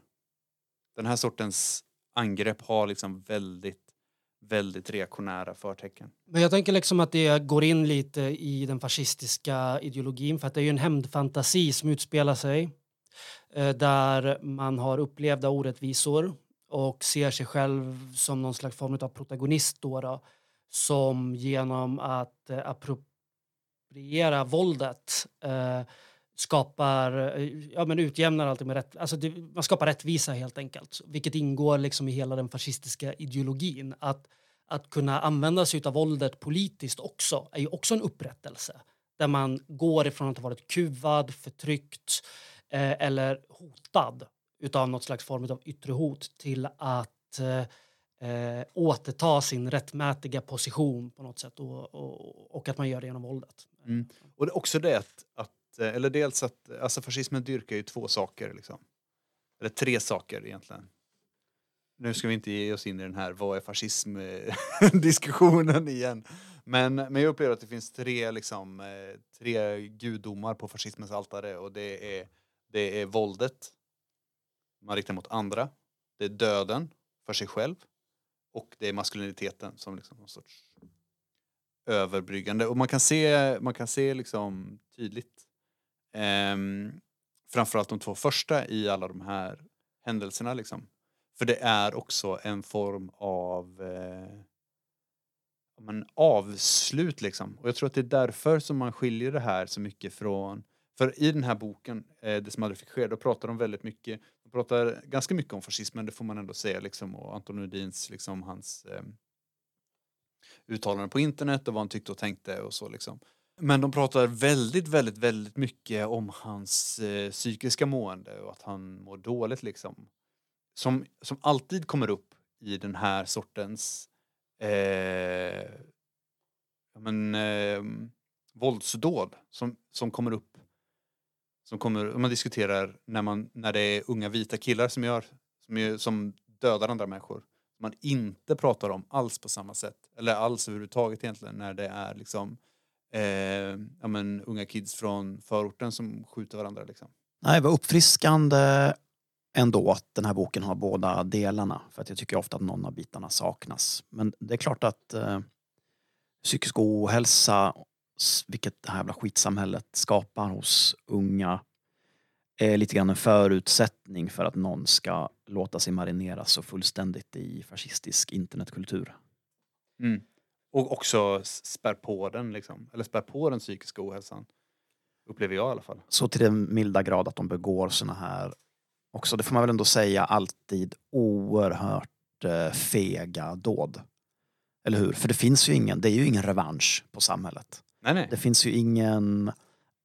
Den här sortens angrepp har liksom väldigt väldigt reaktionära förtecken. Men jag tänker liksom att det går in lite i den fascistiska ideologin för att det är ju en hämndfantasi som utspelar sig eh, där man har upplevda orättvisor och ser sig själv som någon slags form av protagonist då, då som genom att eh, appropriera våldet eh, skapar, eh, ja men utjämnar allting med rätt, alltså det, man skapar rättvisa helt enkelt. Vilket ingår liksom i hela den fascistiska ideologin. Att, att kunna använda sig av våldet politiskt också är ju också en upprättelse. Där man går ifrån att ha varit kuvad, förtryckt eh, eller hotad utav något slags form av yttre hot till att eh, eh, återta sin rättmätiga position på något sätt och, och, och att man gör det genom våldet. Mm. Och det är också det att, att eh, eller dels att, alltså fascismen dyrkar ju två saker liksom. Eller tre saker egentligen. Nu ska vi inte ge oss in i den här vad är fascism-diskussionen? Eh, igen. Men, men jag upplever att det finns tre, liksom, tre gudomar på fascismens altare och det är, det är våldet man riktar mot andra. Det är döden för sig själv och det är maskuliniteten som liksom någon sorts överbryggande. Och man kan se, man kan se liksom tydligt ehm, framförallt de två första i alla de här händelserna. Liksom. För det är också en form av eh, men avslut liksom. Och jag tror att det är därför som man skiljer det här så mycket från för i den här boken, eh, Det som aldrig fick ske, då pratar de väldigt mycket, de pratar ganska mycket om fascismen, det får man ändå säga, liksom, och Anton Udins, liksom hans eh, uttalanden på internet och vad han tyckte och tänkte och så liksom. Men de pratar väldigt, väldigt, väldigt mycket om hans eh, psykiska mående och att han mår dåligt liksom. Som, som alltid kommer upp i den här sortens eh, men, eh, våldsdåd som, som kommer upp som kommer, man diskuterar när, man, när det är unga vita killar som, gör, som, är, som dödar andra människor. Man inte pratar om alls på samma sätt. Eller alls överhuvudtaget egentligen när det är liksom eh, ja, men, unga kids från förorten som skjuter varandra. Liksom. Nej, vad uppfriskande ändå att den här boken har båda delarna. För att jag tycker ofta att någon av bitarna saknas. Men det är klart att eh, psykisk ohälsa, vilket det här jävla skitsamhället skapar hos unga är lite grann en förutsättning för att någon ska låta sig marineras så fullständigt i fascistisk internetkultur. Mm. Och också spär på den liksom. Eller spär på den psykiska ohälsan. Upplever jag i alla fall. Så till den milda grad att de begår såna här, också det får man väl ändå säga, alltid oerhört eh, fega dåd. Eller hur? För det finns ju ingen, det är ju ingen revansch på samhället. Nej, nej. Det finns ju ingen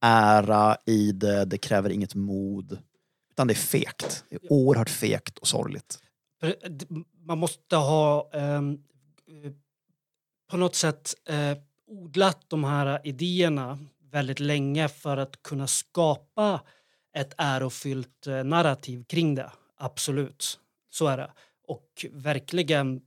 ära i det, det kräver inget mod. Utan det är fegt. Det är oerhört fegt och sorgligt. D- Man måste ha ehm, eh, på något sätt eh, odlat de här idéerna väldigt länge för att kunna skapa ett ärofyllt eh, narrativ kring det. Absolut, så är det. Och verkligen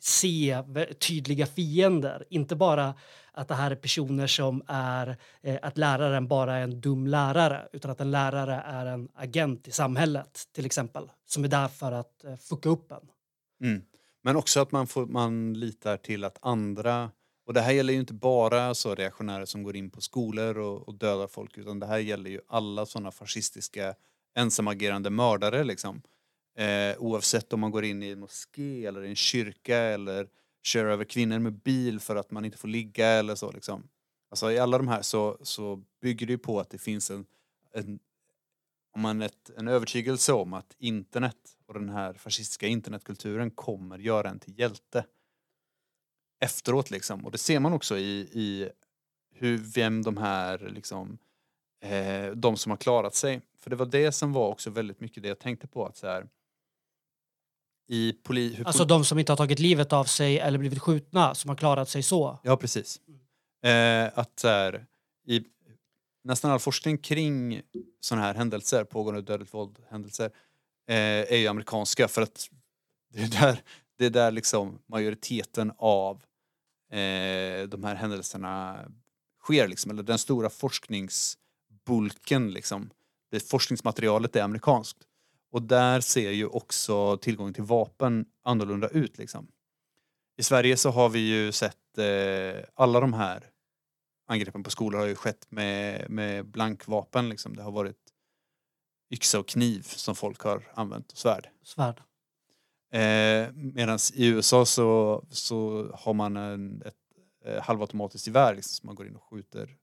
se tydliga fiender. Inte bara att det här är personer som är eh, att läraren bara är en dum lärare utan att en lärare är en agent i samhället till exempel som är där för att eh, fucka upp en. Mm. Men också att man, får, man litar till att andra, och det här gäller ju inte bara så reaktionärer som går in på skolor och, och dödar folk utan det här gäller ju alla sådana fascistiska ensamagerande mördare liksom. Eh, oavsett om man går in i en moské eller i en kyrka eller kör över kvinnor med bil för att man inte får ligga eller så liksom. Alltså i alla de här så, så bygger det ju på att det finns en, en om man ett, en övertygelse om att internet och den här fascistiska internetkulturen kommer göra en till hjälte efteråt liksom. Och det ser man också i, i hur, vem de här liksom, eh, de som har klarat sig. För det var det som var också väldigt mycket det jag tänkte på att så här, i poli, Alltså de som inte har tagit livet av sig eller blivit skjutna som har klarat sig så. Ja, precis. Eh, att här, i nästan all forskning kring sådana här händelser, pågående dödligt våld händelser, eh, är ju amerikanska för att det är där, det är där liksom majoriteten av eh, de här händelserna sker liksom, eller den stora forskningsbulken liksom. Det forskningsmaterialet är amerikanskt. Och där ser ju också tillgången till vapen annorlunda ut liksom. I Sverige så har vi ju sett eh, alla de här angreppen på skolor har ju skett med, med blankvapen liksom. Det har varit yxa och kniv som folk har använt och svärd. Svärd. Eh, Medan i USA så, så har man en, ett eh, halvautomatiskt gevär liksom, som man går in och skjuter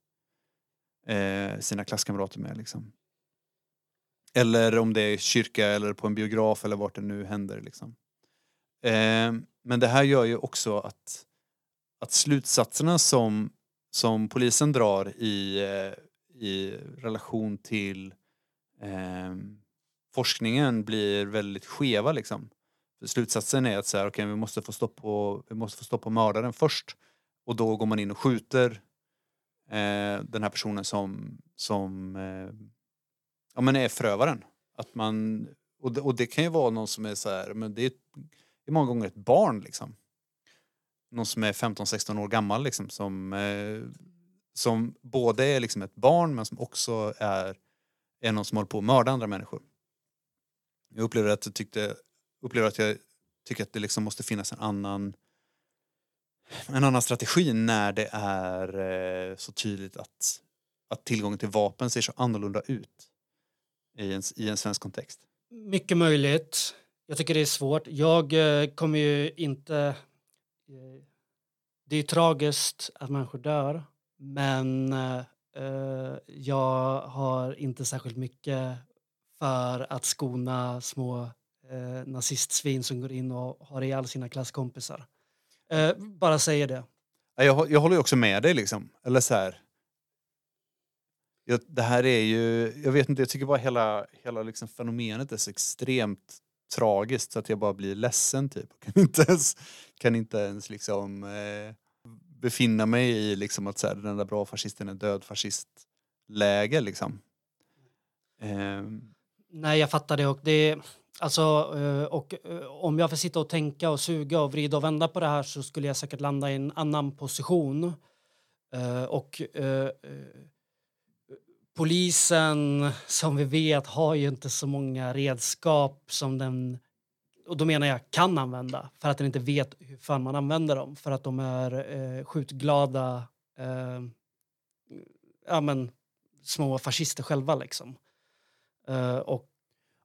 eh, sina klasskamrater med. Liksom. Eller om det är kyrka eller på en biograf eller vart det nu händer. Liksom. Eh, men det här gör ju också att, att slutsatserna som, som polisen drar i, eh, i relation till eh, forskningen blir väldigt skeva. Liksom. Slutsatsen är att så här, okay, vi, måste få stopp på, vi måste få stopp på mördaren först. Och då går man in och skjuter eh, den här personen som, som eh, ja, men är förövaren. Att man, och, det, och det kan ju vara någon som är så här, men det är, det är många gånger ett barn liksom. Någon som är 15-16 år gammal liksom som, eh, som både är liksom ett barn men som också är, är någon som håller på att mörda andra människor. Jag upplever att jag tyckte upplever att jag tycker att det liksom måste finnas en annan en annan strategi när det är eh, så tydligt att, att tillgången till vapen ser så annorlunda ut i en, i en svensk kontext. Mycket möjligt. Jag tycker det är svårt. Jag eh, kommer ju inte... Eh, det är tragiskt att människor dör, men eh, jag har inte särskilt mycket för att skona små nazistsvin som går in och har ihjäl sina klasskompisar. Bara säger det. Ja, Jag, jag håller ju också med dig liksom. Eller så här. Jag, det här är ju, jag vet inte, jag tycker bara hela, hela liksom fenomenet är så extremt tragiskt så att jag bara blir ledsen typ. Kan inte ens, kan inte ens liksom eh, befinna mig i liksom att så här, den där bra fascisten är död fascistläge liksom. Eh. Nej, jag fattar det. Och det alltså, eh, och, eh, om jag får sitta och tänka och suga och vrida och vända på det här så skulle jag säkert landa i en annan position. Eh, och polisen, som vi vet, har ju inte så många redskap som den och då menar jag kan använda för att den inte vet hur fan man använder dem för att de är eh, skjutglada eh, ja, men, små fascister själva liksom. Eh, och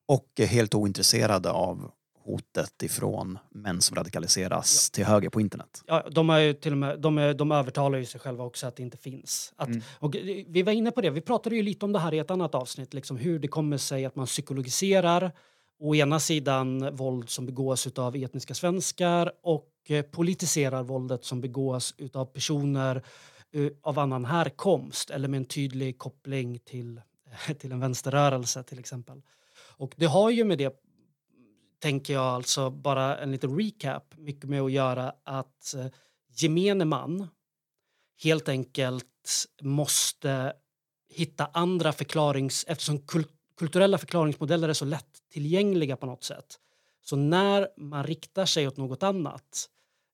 Och helt ointresserade av hotet ifrån män som radikaliseras till höger på internet. Ja, de, är ju till och med, de, är, de övertalar ju sig själva också att det inte finns. Att, Mm. och vi var inne på det, vi pratade ju lite om det här i ett annat avsnitt, liksom hur det kommer sig att man psykologiserar å ena sidan våld som begås av etniska svenskar och eh, politiserar våldet som begås av personer eh, av annan härkomst eller med en tydlig koppling till, till en vänsterrörelse till exempel. Och det har ju med det tänker jag alltså bara en liten recap mycket med att göra att eh, gemene man helt enkelt måste hitta andra förklarings... Eftersom kul, kulturella förklaringsmodeller är så lättillgängliga på något sätt. Så när man riktar sig åt något annat,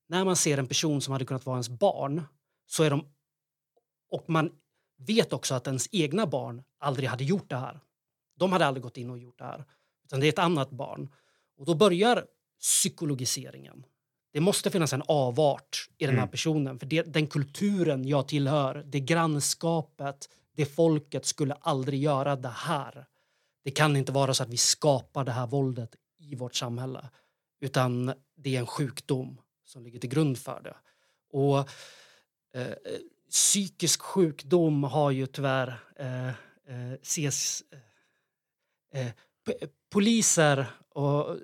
när man ser en person som hade kunnat vara ens barn, så är de... Och man vet också att ens egna barn aldrig hade gjort det här. De hade aldrig gått in och gjort det här. Utan det är ett annat barn. Och då börjar psykologiseringen. Det måste finnas en avart i den här Mm. personen. För det, den kulturen jag tillhör, det grannskapet, det folket skulle aldrig göra det här. Det kan inte vara så att vi skapar det här våldet i vårt samhälle. Utan det är en sjukdom som ligger till grund för det. Och eh, psykisk sjukdom har ju tyvärr eh, eh, ses... Eh, eh, poliser och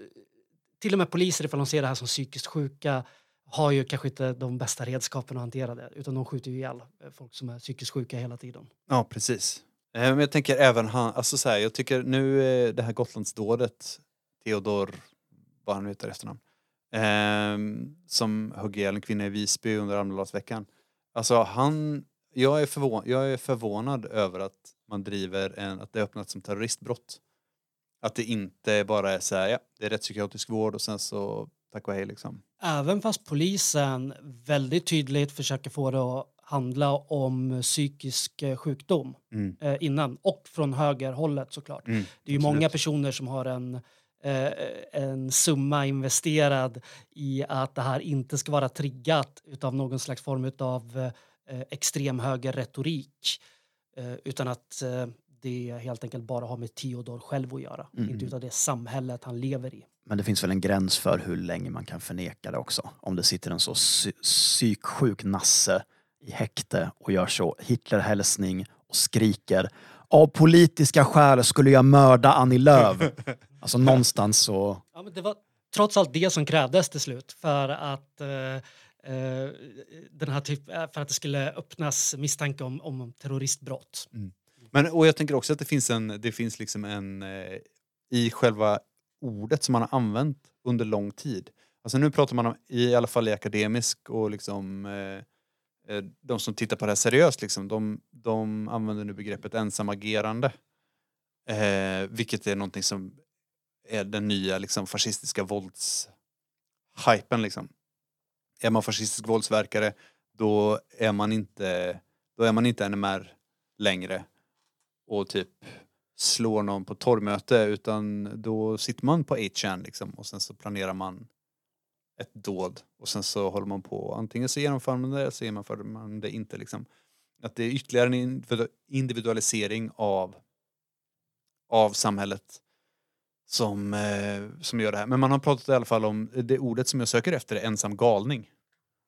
till och med poliser ifall de ser det här som psykiskt sjuka har ju kanske inte de bästa redskapen att hantera det utan de skjuter ju ihjäl eh, folk som är psykiskt sjuka hela tiden. Ja, precis. Eh, men jag tänker även han, alltså så här, jag tycker nu eh, det här Gotlandsdådet, Theodor, vad han nu heter i efternamn, eh, som högg ihjäl en kvinna i Visby under Almedalsveckan. Alltså han, jag är, förvån, jag är förvånad över att man driver en, att det är öppnat som terroristbrott. Att det inte bara är så här, ja, det är rättspsykiatrisk vård och sen så tack och hej liksom. Även fast polisen väldigt tydligt försöker få det att handla om psykisk eh, sjukdom Mm. eh, innan och från högerhållet såklart. Mm, Det är ju absolut. många personer som har en, eh, en summa investerad i att det här inte ska vara triggat utav någon slags form av eh, extrem högerretorik. Eh, utan att eh, det helt enkelt bara har med Theodor själv att göra. Mm. Inte utav det samhället han lever i. Men det finns väl en gräns för hur länge man kan förneka det också. Om det sitter en så psy- psyksjuk nasse i häkte och gör så Hitlerhälsning och skriker av politiska skäl skulle jag mörda Annie Lööf. Alltså någonstans så... Ja, men det var trots allt det som krävdes till slut för att eh, eh, den här typ, eh, för att det skulle öppnas misstanke om, om terroristbrott. Men, och jag tänker också att det finns en, det finns liksom en, eh, i själva ordet som man har använt under lång tid. Alltså nu pratar man om, i alla fall i akademisk och liksom eh, eh, de som tittar på det här seriöst liksom, de, de använder nu begreppet ensamagerande. Eh, vilket är någonting som är den nya liksom fascistiska våldshypen liksom. Är man fascistisk våldsverkare då är man inte, då är man inte NMR längre och typ slår någon på torgmöte utan då sitter man på 8chan liksom och sen så planerar man ett dåd och sen så håller man på antingen så genomför man det eller så genomför man det inte liksom. Att det är ytterligare en individualisering av av samhället som, eh, som gör det här. Men man har pratat i alla fall om det ordet som jag söker efter ensam galning.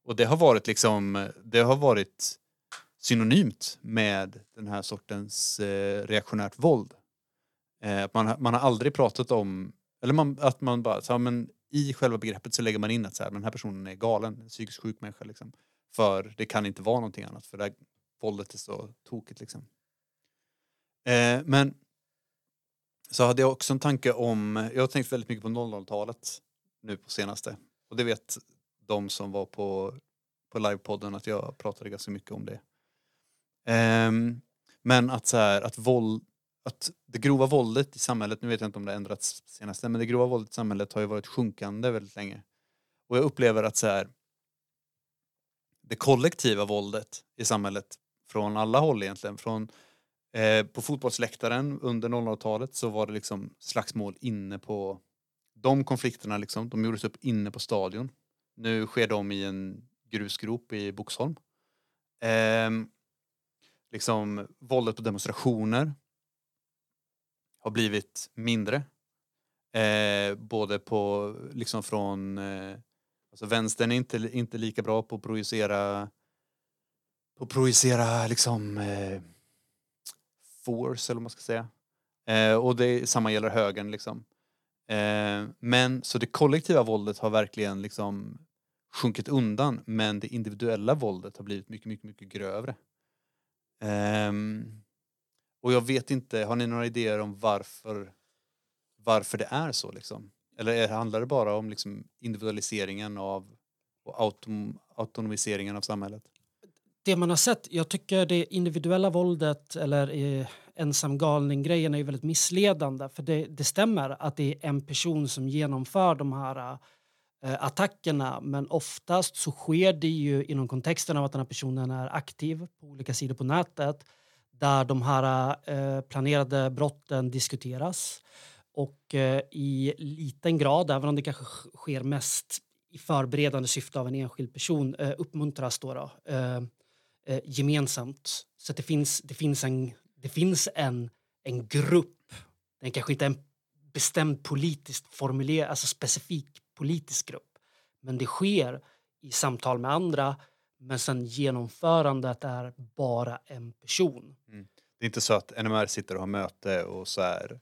Och det har varit liksom, det har varit synonymt med den här sortens eh, reaktionärt våld. Eh, att man, har- man har aldrig pratat om, eller man, att man bara, så, ja, men i själva begreppet så lägger man in att så här, den här personen är galen, en psykiskt sjuk människa. Liksom. För det kan inte vara någonting annat, för det här våldet är så tokigt. Liksom. Eh, men så hade jag också en tanke om, jag har tänkt väldigt mycket på 00-talet nu på senaste. Och det vet de som var på, på livepodden att jag pratade ganska mycket om det. Um, men att så här, att våld, att det grova våldet i samhället, nu vet jag inte om det har ändrats senaste, men det grova våldet i samhället har ju varit sjunkande väldigt länge. Och jag upplever att så här, det kollektiva våldet i samhället från alla håll egentligen, från Eh, på fotbollsläktaren under 00-talet så var det liksom slagsmål inne på de konflikterna liksom, de gjordes upp inne på stadion. Nu sker de i en grusgrop i Boxholm. Ehm, liksom våldet på demonstrationer har blivit mindre. Eh, både på, liksom från, eh, alltså vänstern är inte, inte lika bra på att projicera, på att projicera liksom eh, force eller vad man ska säga. Eh, och det samma gäller högern liksom. Eh, men så det kollektiva våldet har verkligen liksom sjunkit undan men det individuella våldet har blivit mycket, mycket, mycket grövre. Um, och jag vet inte, har ni några idéer om varför, varför det är så liksom? Eller är, handlar det bara om liksom individualiseringen av och autom, autonomiseringen av samhället? det man har sett, jag tycker det individuella våldet eller eh, ensamgalning-grejen är ju väldigt missledande. För det, det stämmer att det är en person som genomför de här Eh, attackerna men oftast så sker det ju inom kontexten av att den här personen är aktiv på olika sidor på nätet där de här eh, planerade brotten diskuteras och eh, i liten grad, även om det kanske sker mest i förberedande syfte av en enskild person, eh, uppmuntras då, då eh, eh, gemensamt. Så att det finns, det finns, en, det finns en, en grupp, den kanske inte är en bestämd politiskt formulerad, alltså specifik politisk grupp, men det sker i samtal med andra, men sen genomförandet är bara en person. Mm. Det är inte så att NMR sitter och har möte och så här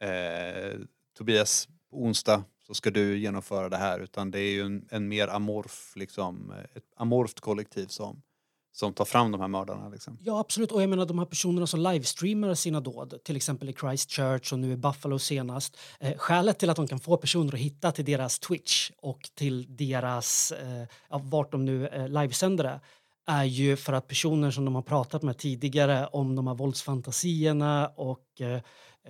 eh, Tobias på onsdag så ska du genomföra det här utan det är ju en, en mer amorf, liksom, ett amorft kollektiv som, som tar fram de här mördarna. Liksom. Ja, absolut. Och jag menar de här personerna som livestreamar sina dåd, till exempel i Christchurch och nu i Buffalo senast. Eh, skälet till att de kan få personer att hitta till deras Twitch och till deras, eh, ja, vart de nu eh, livesänder det, är ju för att personer som de har pratat med tidigare om de här våldsfantasierna och eh,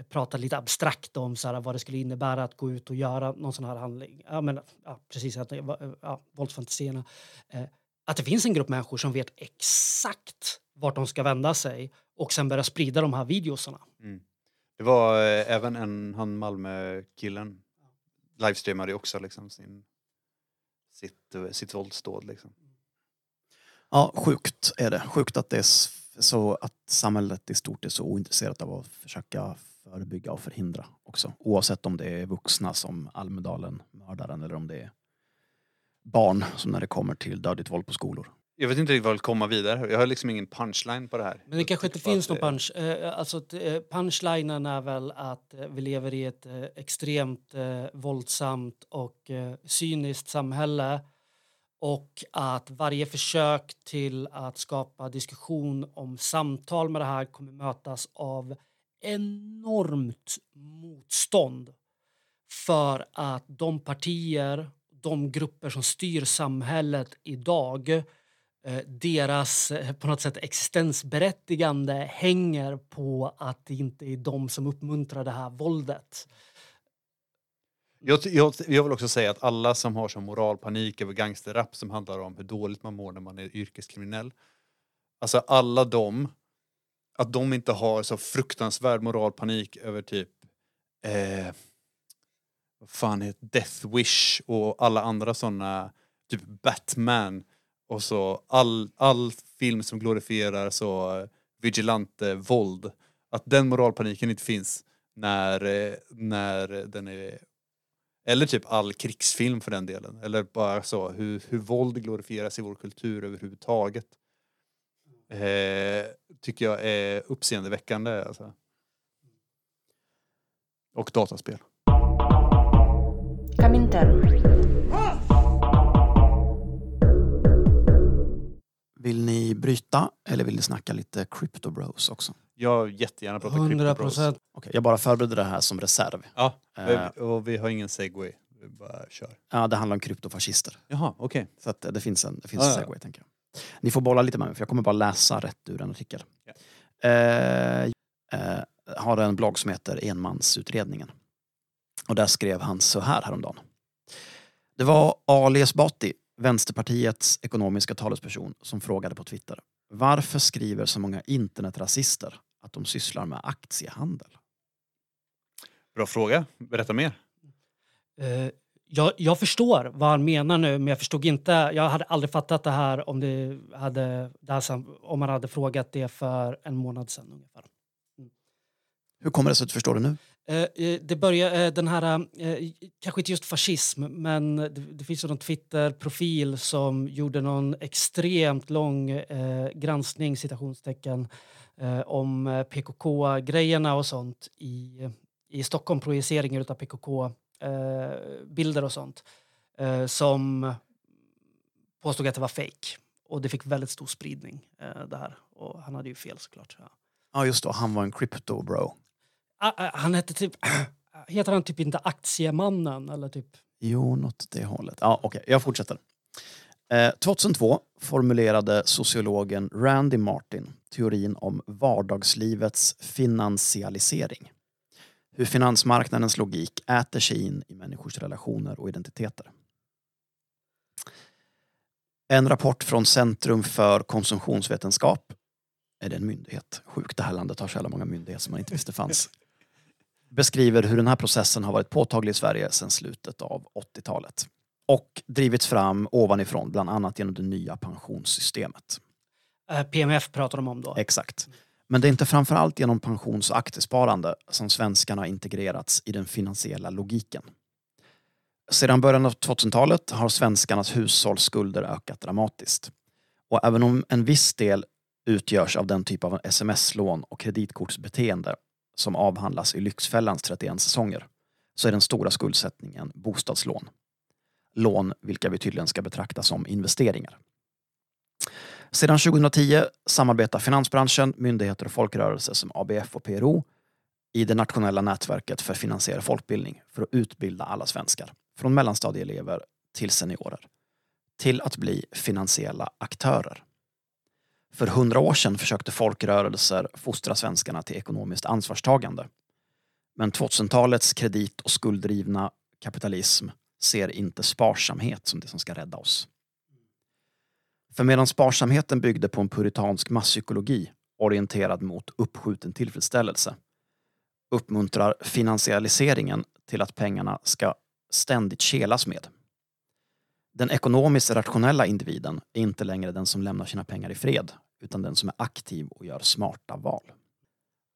pratat lite abstrakt om så här, vad det skulle innebära att gå ut och göra någon sån här handling. Ja, men, ja, precis, att, eh, ja, våldsfantasierna. Eh, att det finns en grupp människor som vet exakt vart de ska vända sig och sen börja sprida de här videosarna. Mm. Det var eh, även en, han Malmö-killen, livestreamade ju också liksom sin, sitt, eh, sitt våldsdåd. Liksom. Ja, sjukt är det. Sjukt att det är så att samhället i stort är så ointresserat av att försöka förebygga och förhindra också. Oavsett om det är vuxna som Almedalen, mördaren eller om det är barn som när det kommer till dödligt våld på skolor. Jag vet inte riktigt vad jag vill komma vidare. Jag har liksom ingen punchline på det här. Men det kanske inte bara finns någon det- punch. Eh, alltså, eh, punchlinen är väl att eh, vi lever i ett eh, extremt eh, våldsamt och eh, cyniskt samhälle och att varje försök till att skapa diskussion om samtal med det här kommer mötas av enormt motstånd för att de partier, de grupper som styr samhället idag eh, deras eh, på något sätt existensberättigande hänger på att det inte är de som uppmuntrar det här våldet. Jag, jag, jag vill också säga att alla som har som moralpanik över gangsterrap som handlar om hur dåligt man mår när man är yrkeskriminell. Alltså alla de, att de inte har så fruktansvärd moralpanik över typ eh, vad fan heter Death Wish och alla andra sådana, typ Batman och så all, all film som glorifierar så eh, vigilante våld. Att den moralpaniken inte finns när, eh, när den är eller typ all krigsfilm för den delen. Eller bara så hur, hur våld glorifieras i vår kultur överhuvudtaget. Eh, tycker jag är uppseendeväckande. Alltså. Och dataspel. Kaminter. Vill ni bryta eller vill ni snacka lite Crypto Bros också? Jag jättegärna pratar 100 Crypto Bros. procent. Okej, jag bara förbereder det här som reserv. Ja, Eh. och vi har ingen segway. Vi bara kör. Ja, det handlar om kryptofascister. Jaha, okej. Så att det finns en, det finns Ja, en ja. segway, tänker jag. Ni får bolla lite med mig, för jag kommer bara läsa rätt ur en artikel. Ja. Eh, eh, har en blogg som heter Enmansutredningen. Och där skrev han så här häromdagen. Det var Ali Esbati, Vänsterpartiets ekonomiska talesperson, som frågade på Twitter. Varför skriver så många internetrasister att de sysslar med aktiehandel? Bra fråga. Berätta mer. Eh, jag, jag förstår vad han menar nu, men jag förstod inte. Jag hade aldrig fattat det här om, det hade, det här, om man hade frågat det för en månad sedan ungefär. Hur kommer det sig att du förstår det nu? Eh, eh, det börjar, eh, den här, kanske inte just fascism, men det, det finns ju någon Twitter-profil som gjorde någon extremt lång eh, granskning, citationstecken, eh, om PKK-grejerna och sånt i, i Stockholm, projiceringar av PKK-bilder och sånt, eh, som påstod att det var fake. Och det fick väldigt stor spridning, eh, det här. Och han hade ju fel såklart. Ja. Ja just det, han var en crypto bro han hette typ... Heter han typ inte Aktiemannen? Eller typ... Jo, något åt det hållet. Ja, okej, jag fortsätter. Eh, 2002 formulerade sociologen Randy Martin teorin om vardagslivets finansialisering. Hur finansmarknadens logik äter sig in i människors relationer och identiteter. En rapport från Centrum för konsumtionsvetenskap, är det en myndighet? Sjukt, det här landet har så jävla många myndigheter som man inte visste fanns beskriver hur den här processen har varit påtaglig i Sverige sedan slutet av 80-talet och drivits fram ovanifrån, bland annat genom det nya pensionssystemet. Eh, PMF pratar de om då. Exakt. Men det är inte framförallt genom pensions och aktiesparande som svenskarna har integrerats i den finansiella logiken. Sedan början av 2000-talet har svenskarnas hushållsskulder ökat dramatiskt. Och även om en viss del utgörs av den typ av sms-lån och kreditkortsbeteende som avhandlas i Lyxfällans 31 säsonger så är den stora skuldsättningen bostadslån. Lån vilka vi tydligen ska betrakta som investeringar. Sedan 2010 samarbetar finansbranschen, myndigheter och folkrörelser som ABF och PRO i det nationella nätverket för finansiell folkbildning för att utbilda alla svenskar, från mellanstadieelever till seniorer, till att bli finansiella aktörer. För hundra år sedan försökte folkrörelser fostra svenskarna till ekonomiskt ansvarstagande. Men 2000-talets kredit och skulddrivna kapitalism ser inte sparsamhet som det som ska rädda oss. För medan sparsamheten byggde på en puritansk masspsykologi orienterad mot uppskjuten tillfredsställelse uppmuntrar finansialiseringen till att pengarna ska ständigt kelas med. Den ekonomiskt rationella individen är inte längre den som lämnar sina pengar i fred utan den som är aktiv och gör smarta val.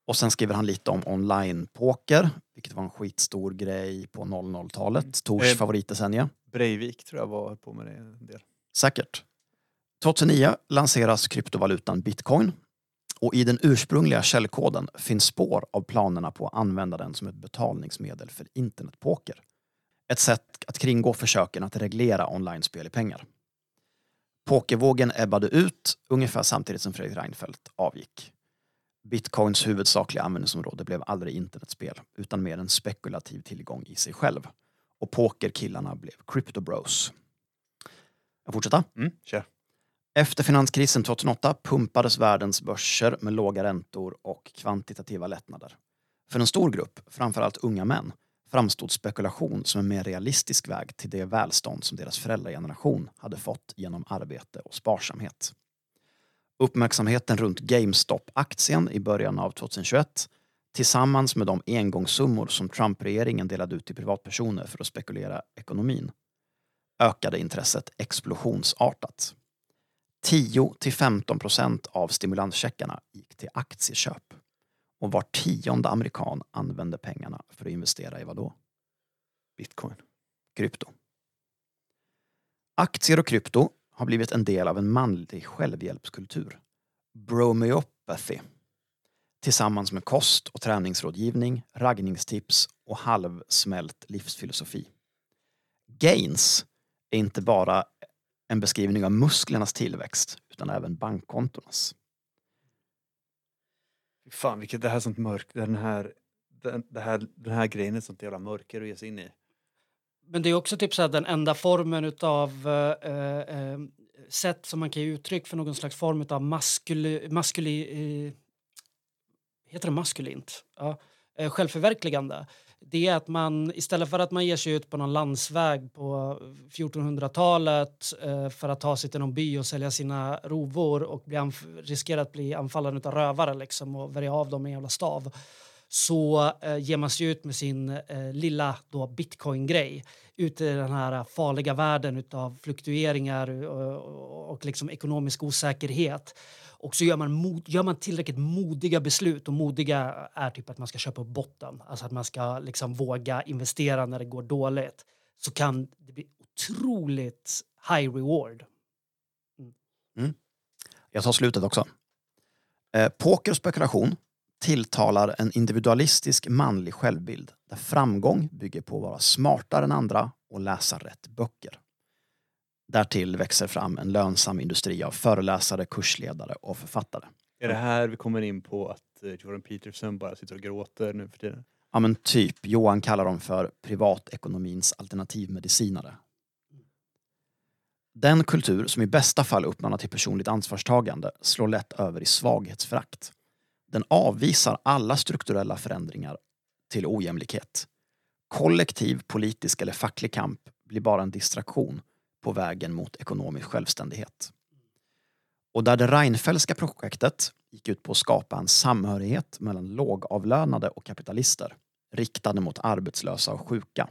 Och sen skriver han lite om online-poker, vilket var en skitstor grej på 00-talet. Tors Eh, favoritdecennie. Breivik tror jag var på med det en del. Säkert. 2009 lanseras kryptovalutan bitcoin och i den ursprungliga källkoden finns spår av planerna på att använda den som ett betalningsmedel för internetpoker. Ett sätt att kringgå försöken att reglera online-spel i pengar. Pokervågen ebbade ut ungefär samtidigt som Fredrik Reinfeldt avgick. Bitcoins huvudsakliga användningsområde blev aldrig internetspel utan mer en spekulativ tillgång i sig själv. Och pokerkillarna blev crypto bros. Jag fortsätter. Mm, kör. Efter finanskrisen 2008 pumpades världens börser med låga räntor och kvantitativa lättnader. För en stor grupp, framförallt unga män, framstod spekulation som en mer realistisk väg till det välstånd som deras föräldrageneration hade fått genom arbete och sparsamhet. Uppmärksamheten runt GameStop-aktien i början av 2021 tillsammans med de engångssummor som Trump-regeringen delade ut till privatpersoner för att spekulera ekonomin ökade intresset explosionsartat. 10-15 procent av stimulanscheckarna gick till aktieköp. Och var tionde amerikan använde pengarna för att investera i vad då? Bitcoin. Krypto. Aktier och krypto har blivit en del av en manlig självhjälpskultur. Bromeopathy. Tillsammans med kost och träningsrådgivning, raggningstips och halvsmält livsfilosofi. Gains är inte bara en beskrivning av musklernas tillväxt utan även bankkontornas. Fan vilket det här är sånt mörk, den här, den, det här, den här grejen är ett sånt jävla mörker att ge sig in i. Men det är också typ så här den enda formen av eh, eh, eh, sätt som man kan ge uttryck för någon slags form av maskuli, maskuli, eh, heter det maskulint? Ja, eh, självförverkligande. Det är att man istället för att man ger sig ut på någon landsväg på 1400-talet eh, för att ta sig till någon by och sälja sina rovor och bli anf- riskera att bli anfallen av rövare liksom, och värja av dem med en jävla stav så eh, ger man sig ut med sin eh, lilla då bitcoin-grej ut i den här farliga världen av fluktueringar eh, och, och, och liksom ekonomisk osäkerhet. Och så gör man, mod, gör man tillräckligt modiga beslut och modiga är typ att man ska köpa upp botten, alltså att man ska liksom våga investera när det går dåligt så kan det bli otroligt high reward. Mm. Jag tar slutet också. Eh, poker och spekulation tilltalar en individualistisk manlig självbild där framgång bygger på att vara smartare än andra och läsa rätt böcker. Därtill växer fram en lönsam industri av föreläsare, kursledare och författare. Är det här vi kommer in på att eh, Jordan Peterson bara sitter och gråter nu för tiden? Ja men typ, Johan kallar dem för privatekonomins alternativmedicinare. Den kultur som i bästa fall uppmanar till personligt ansvarstagande slår lätt över i svaghetsförakt. Den avvisar alla strukturella förändringar till ojämlikhet. Kollektiv politisk eller facklig kamp blir bara en distraktion på vägen mot ekonomisk självständighet. Och där det Reinfeldtska projektet gick ut på att skapa en samhörighet mellan lågavlönade och kapitalister riktade mot arbetslösa och sjuka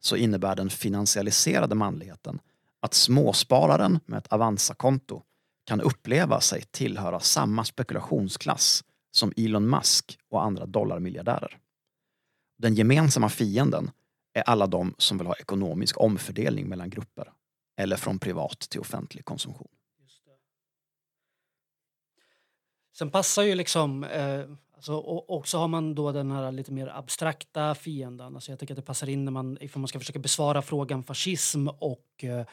så innebär den finansialiserade manligheten att småspararen med ett Avanza-konto kan uppleva sig tillhöra samma spekulationsklass som Elon Musk och andra dollarmiljardärer. Den gemensamma fienden är alla de som vill ha ekonomisk omfördelning mellan grupper eller från privat till offentlig konsumtion. Sen passar ju liksom... Eh, Alltså, och, och så har man då den här lite mer abstrakta fienden. Alltså jag tycker att det passar in när man, ifall man ska försöka besvara frågan fascism och eh,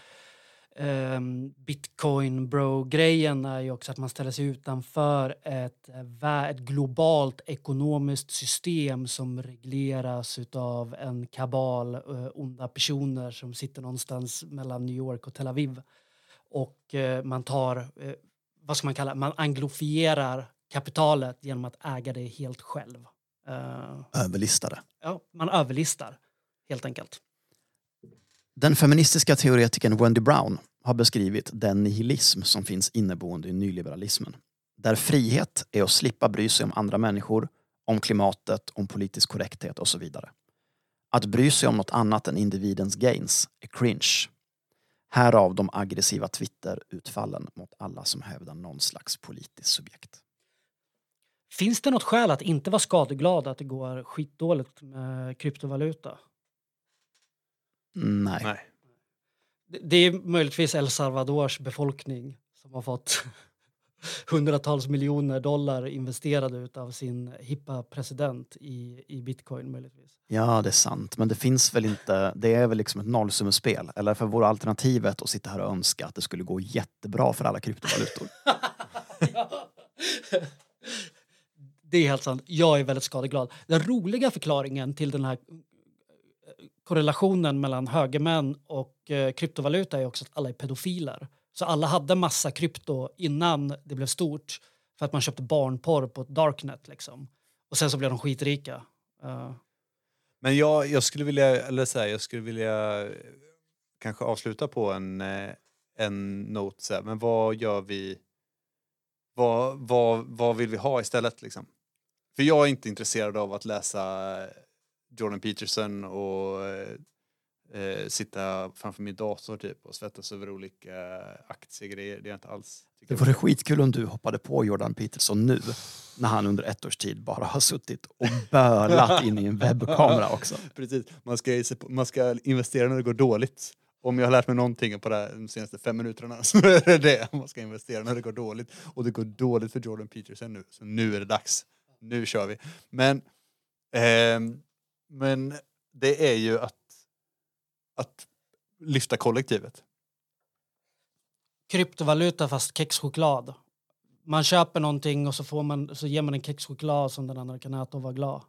bitcoin bro-grejen är ju också att man ställer sig utanför ett, eh, ett globalt ekonomiskt system som regleras av en kabal eh, onda personer som sitter någonstans mellan New York och Tel Aviv. Och eh, man tar, vad ska man kalla man anglofierar kapitalet genom att äga det helt själv. Eh, Överlistade. ja, man överlistar helt enkelt. Den feministiska teoretikern Wendy Brown har beskrivit den nihilism som finns inneboende i nyliberalismen. Där frihet är att slippa bry sig om andra människor, om klimatet, om politisk korrekthet och så vidare. Att bry sig om något annat än individens gains är cringe. Härav de aggressiva Twitter-utfallen mot alla som hävdar någon slags politiskt subjekt. Finns det något skäl att inte vara skadeglad att det går skitdåligt med kryptovaluta? Nej. Nej. Det- Det är möjligtvis El Salvadors befolkning som har fått hundratals miljoner dollar investerade av sin hippa president i, i bitcoin möjligtvis. Ja, det är sant. Men det finns väl inte, det är väl liksom ett nollsummespel. Eller för vore alternativet att sitta här och önska att det skulle gå jättebra för alla kryptovalutor. Det är helt sant. Jag är väldigt skadeglad. Den roliga förklaringen till den här korrelationen mellan högermän och eh, kryptovaluta är också att alla är pedofiler. Så alla hade massa krypto innan det blev stort för att man köpte barnporr på darknet. Liksom. Och sen så blev de skitrika. Uh. Men jag, jag skulle vilja, eller så här, jag skulle vilja eh, kanske avsluta på en, eh, en note så här, men vad gör vi, vad, vad, vad vill vi ha istället liksom? För jag är inte intresserad av att läsa Jordan Peterson och eh, sitta framför min dator typ och svettas över olika aktiegrejer. Det är inte alls. Det vore skitkul om du hoppade på Jordan Peterson nu när han under ett års tid bara har suttit och bölat in i en webbkamera också. Precis. Man ska, man ska investera när det går dåligt. Om jag har lärt mig någonting på här, de senaste fem minuterna så är det det. Man ska investera när det går dåligt. Och det går dåligt för Jordan Peterson nu. Så nu är det dags. Nu kör vi. Men, ehm, men det är ju att, att lyfta kollektivet. kryptovaluta fast kexchoklad. Man köper någonting och så, får man, så ger man en kexchoklad som den andra kan äta och vara glad.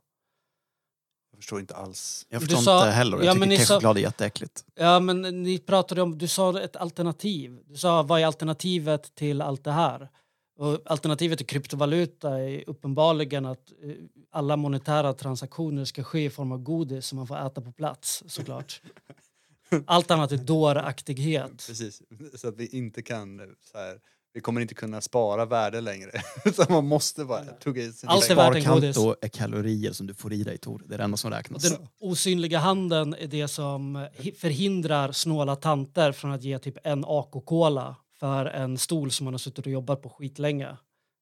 Jag förstår inte alls. Jag Du förstår sa- inte heller. Jag Ja, tycker men ni sa- kexchoklad är jätteäckligt. Ja, men ni pratade om, du sa ett alternativ. Du sa vad är alternativet till allt det här? Och alternativet till kryptovaluta är uppenbarligen att eh, alla monetära transaktioner ska ske i form av godis som man får äta på plats såklart. Allt annat är dåraktighet. Precis. Så att vi inte kan eh, så här, vi kommer inte kunna spara värde längre. så man måste bara tugga i sig. Allt är värt en godis. Är kalorier som du får i dig Tor. Det är det enda som räknas. Den osynliga handen är det som hi- förhindrar snåla tanter från att ge typ en AK-cola för en stol som man har suttit och jobbat på skitlänge.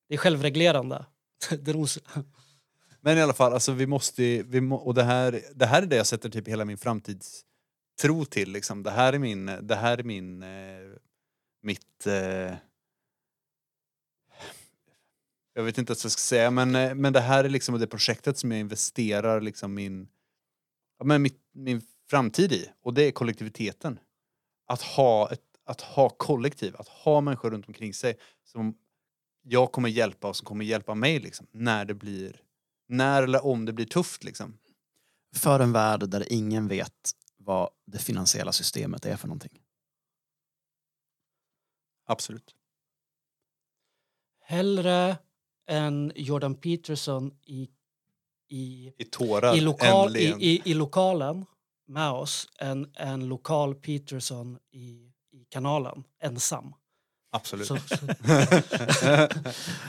Det är självreglerande. Men i alla fall, alltså vi måste, vi må, och det här, det här är det jag sätter typ hela min framtidstro till. Liksom. Det här är min, det här är min, eh, mitt, eh, jag vet inte vad jag ska säga, men, eh, men det här är liksom det projektet som jag investerar liksom min, ja, men mitt, min framtid i. Och det är kollektiviteten. Att ha, ett, att ha kollektiv, att ha människor runt omkring sig som jag kommer hjälpa och som kommer hjälpa mig liksom, när det blir när eller om det blir tufft liksom. För en värld där ingen vet vad det finansiella systemet är för någonting. Absolut. Hellre än Jordan Peterson i, i, I tårar i, lokal, än i, i, i lokalen med oss än en lokal Peterson i kanalen ensam. Absolut. Så, så,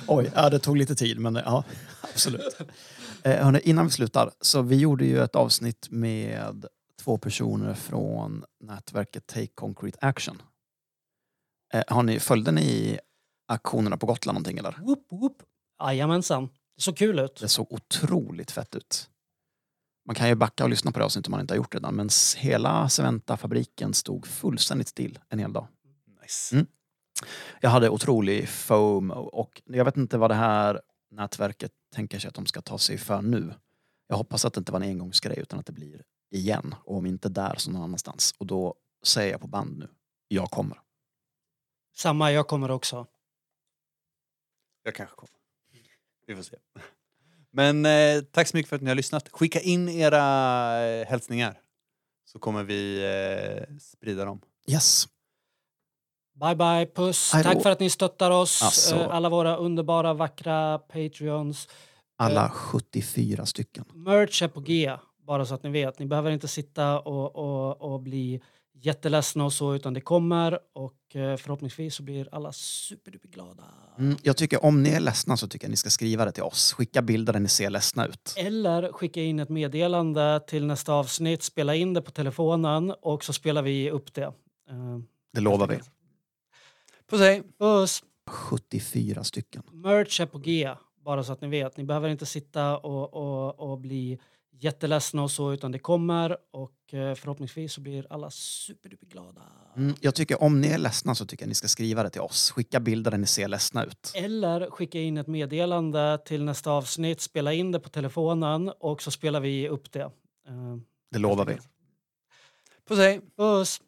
Oj, ja, det tog lite tid men ja, absolut. Eh, hörni, innan vi slutar, så vi gjorde ju ett avsnitt med två personer från nätverket Take Concrete Action. Eh, har ni, följde ni aktionerna på Gotland någonting eller? whoop, whoop. Jajamensan. Det såg kul ut. Det såg otroligt fett ut. Man kan ju backa och lyssna på det avsnittet om man inte har gjort det redan, men hela Cementa-fabriken stod fullständigt still en hel dag. nice. Mm. Jag hade otrolig FOMO och jag vet inte vad det här nätverket tänker sig att de ska ta sig för nu. Jag hoppas att det inte var en engångsgrej utan att det blir igen. Och om inte där så någon annanstans. Och då säger jag på band nu, jag kommer. Samma, jag kommer också. Jag kanske kommer. Vi får se. Men eh, tack så mycket för att ni har lyssnat. Skicka in era eh, hälsningar. Så kommer vi eh, sprida dem. Yes. Bye bye, puss. Hej då. Tack för att ni stöttar oss. Alltså. Eh, Alla våra underbara, vackra Patreons. Alla 74 stycken. Merch är på G, bara så att ni vet. Ni behöver inte sitta och, och, och bli jätteledsna och så, utan det kommer och eh, förhoppningsvis så blir alla superduperglada. Mm, jag tycker om ni är ledsna så tycker jag ni ska skriva det till oss. Skicka bilder där ni ser ledsna ut. Eller skicka in ett meddelande till nästa avsnitt, spela in det på telefonen och så spelar vi upp det. Eh, Det lovar vi. Puss hej! Puss! 74 stycken. Merch är på G, bara så att ni vet. Ni behöver inte sitta och, och, och bli jätteledsna och så, utan det kommer och eh, förhoppningsvis så blir alla superduperglada. Mm, jag tycker om ni är ledsna så tycker jag ni ska skriva det till oss. Skicka bilder där ni ser ledsna ut. Eller skicka in ett meddelande till nästa avsnitt, spela in det på telefonen och så spelar vi upp det. Eh, Det lovar vi. Puss hej! Puss!